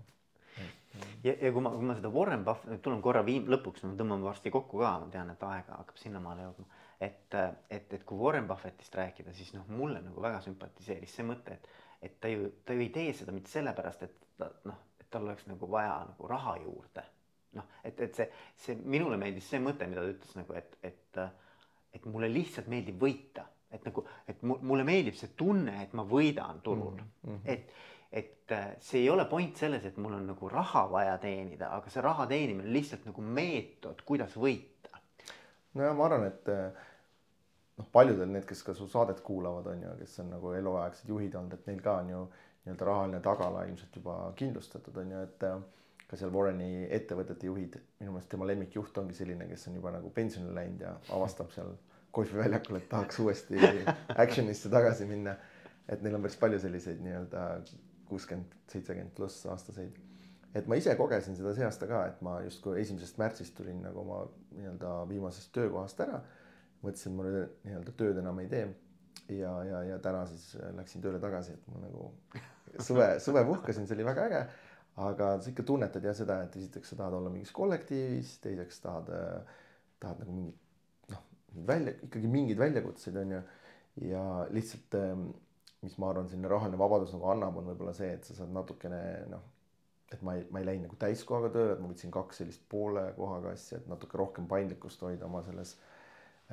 Speaker 1: ja, ja kui ma, kui ma seda Warren Buffett, tulen korra viim-, lõpuks, me tõmbame varsti kokku ka, ma tean, et aega hakkab sinnamaale jõudma et, et, et kui Warren Buffettist rääkida, siis noh, mulle nagu väga sümpatiseeris see mõte, et, et ta ju, ta ju ei tee seda mitte sellepärast, et ta noh, et tal oleks nagu vaja nagu raha juurde. noh, et, et see, see minule meeldis see mõte, mida ta ütles nagu, et, et, et mulle lihtsalt meeldib võita, et nagu, et mulle meeldib see tunne, et ma võidan turul mm, -hmm. et et see ei ole point selles, et mul on nagu raha vaja teenida, aga see raha teenimine on lihtsalt nagu meetod, kuidas võita.
Speaker 2: nojah, ma arvan, et noh, paljudel need, kes ka su saadet kuulavad, on ju, kes on nagu eluaegsed juhid olnud, et neil ka on ju nii-öelda rahaline tagala ilmselt juba kindlustatud, on ju, et äh, ka seal Warreni ettevõtete juhid, minu meelest tema lemmikjuht ongi selline, kes on juba nagu pensionile läinud ja avastab seal golfiväljakul, et tahaks uuesti action'isse tagasi minna. et neil on päris palju selliseid nii-öelda kuuskümmend, seitsekümmend pluss aastaseid. et ma ise kogesin seda see aasta ka, et ma justkui esimesest märtsist tulin nagu oma nii-öelda viimasest töökohast ära. Mõtlesin, et ma nüüd nii-öelda tööd enam ei tee. ja, ja, ja täna siis läksin tööle tagasi, et ma nagu suve, suve puhkasin, see oli väga äge. aga sa ikka tunnetad jah seda, et esiteks sa tahad olla mingis kollektiivis, teiseks tahad, tahad nagu mingit noh, välja, ikkagi mingeid väljakutseid on ju. ja lihtsalt, mis ma arvan, selline rahaline vabadus nagu annab, on võib-olla see, et sa saad natukene noh et ma ei, ma ei läinud nagu täiskohaga tööle, et ma võtsin kaks sellist poole kohaga asja, et natuke rohkem paindlikkust hoida oma selles äh,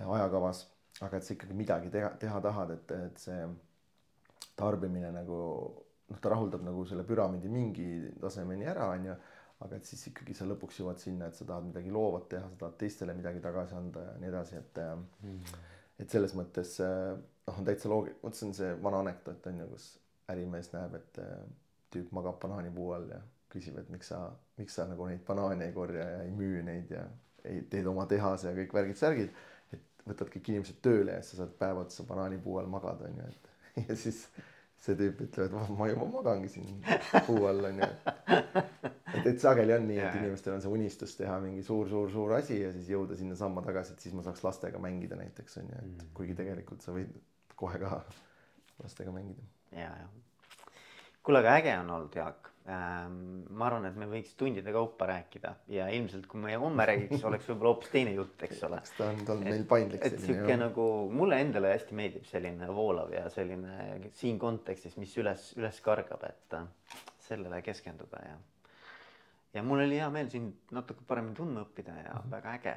Speaker 2: ajakavas. aga et sa ikkagi midagi teha, teha tahad, et, et see tarbimine nagu noh, ta rahuldab nagu selle püramiidi mingi tasemeni ära, onju. aga et siis ikkagi sa lõpuks jõuad sinna, et sa tahad midagi loovat teha, sa tahad teistele midagi tagasi anda ja nii edasi, et mm.. et selles mõttes noh, on täitsa loogiline, vot see on see vana anekdoot on ju, kus ärimees näeb, et äh, tüüp magab banaanipuu all ja küsib, et miks sa, miks sa nagu neid banaane ei korja ja ei müü neid ja ei teed oma tehase ja kõik värgid-särgid. Võtad kõik inimesed tööle ja sa saad päev otsa banaanipuu all magada onju, et ja siis see tüüp ütleb, et ma juba magangi siin puu all onju. et, et sageli on nii, et inimestel on see unistus teha mingi suur-suur-suur asi ja siis jõuda sinnasamma tagasi, et siis ma saaks lastega mängida näiteks onju, et mm. kuigi tegelikult sa võid kohe ka lastega mängida.
Speaker 1: ja, ja. kuule, aga äge on olnud, Jaak ma arvan, et me võiks tundide kaupa rääkida ja ilmselt, kui me homme räägiks, oleks võib-olla hoopis teine jutt, eks ole.
Speaker 2: ta on, ta on meil paindlik.
Speaker 1: et sihuke nagu mulle endale hästi meeldib selline voolav ja selline siin kontekstis, mis üles, üles kargab, et äh, sellele keskenduda ja. ja mul oli hea meel sind natuke paremini tundma õppida ja mm -hmm. väga äge,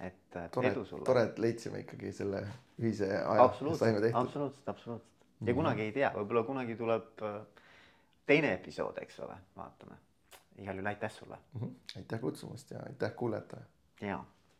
Speaker 1: et, et
Speaker 2: tore,
Speaker 1: edu sulle.
Speaker 2: tore, et leidsime ikkagi selle ühise aja.
Speaker 1: absoluutselt, absoluutselt, absoluutselt ja mm -hmm. kunagi ei tea, võib-olla kunagi tuleb äh, teine episood, eks ole, vaatame. igal juhul aitäh sulle
Speaker 2: mm. -hmm. aitäh kutsumast ja aitäh kuulajatele.
Speaker 1: ja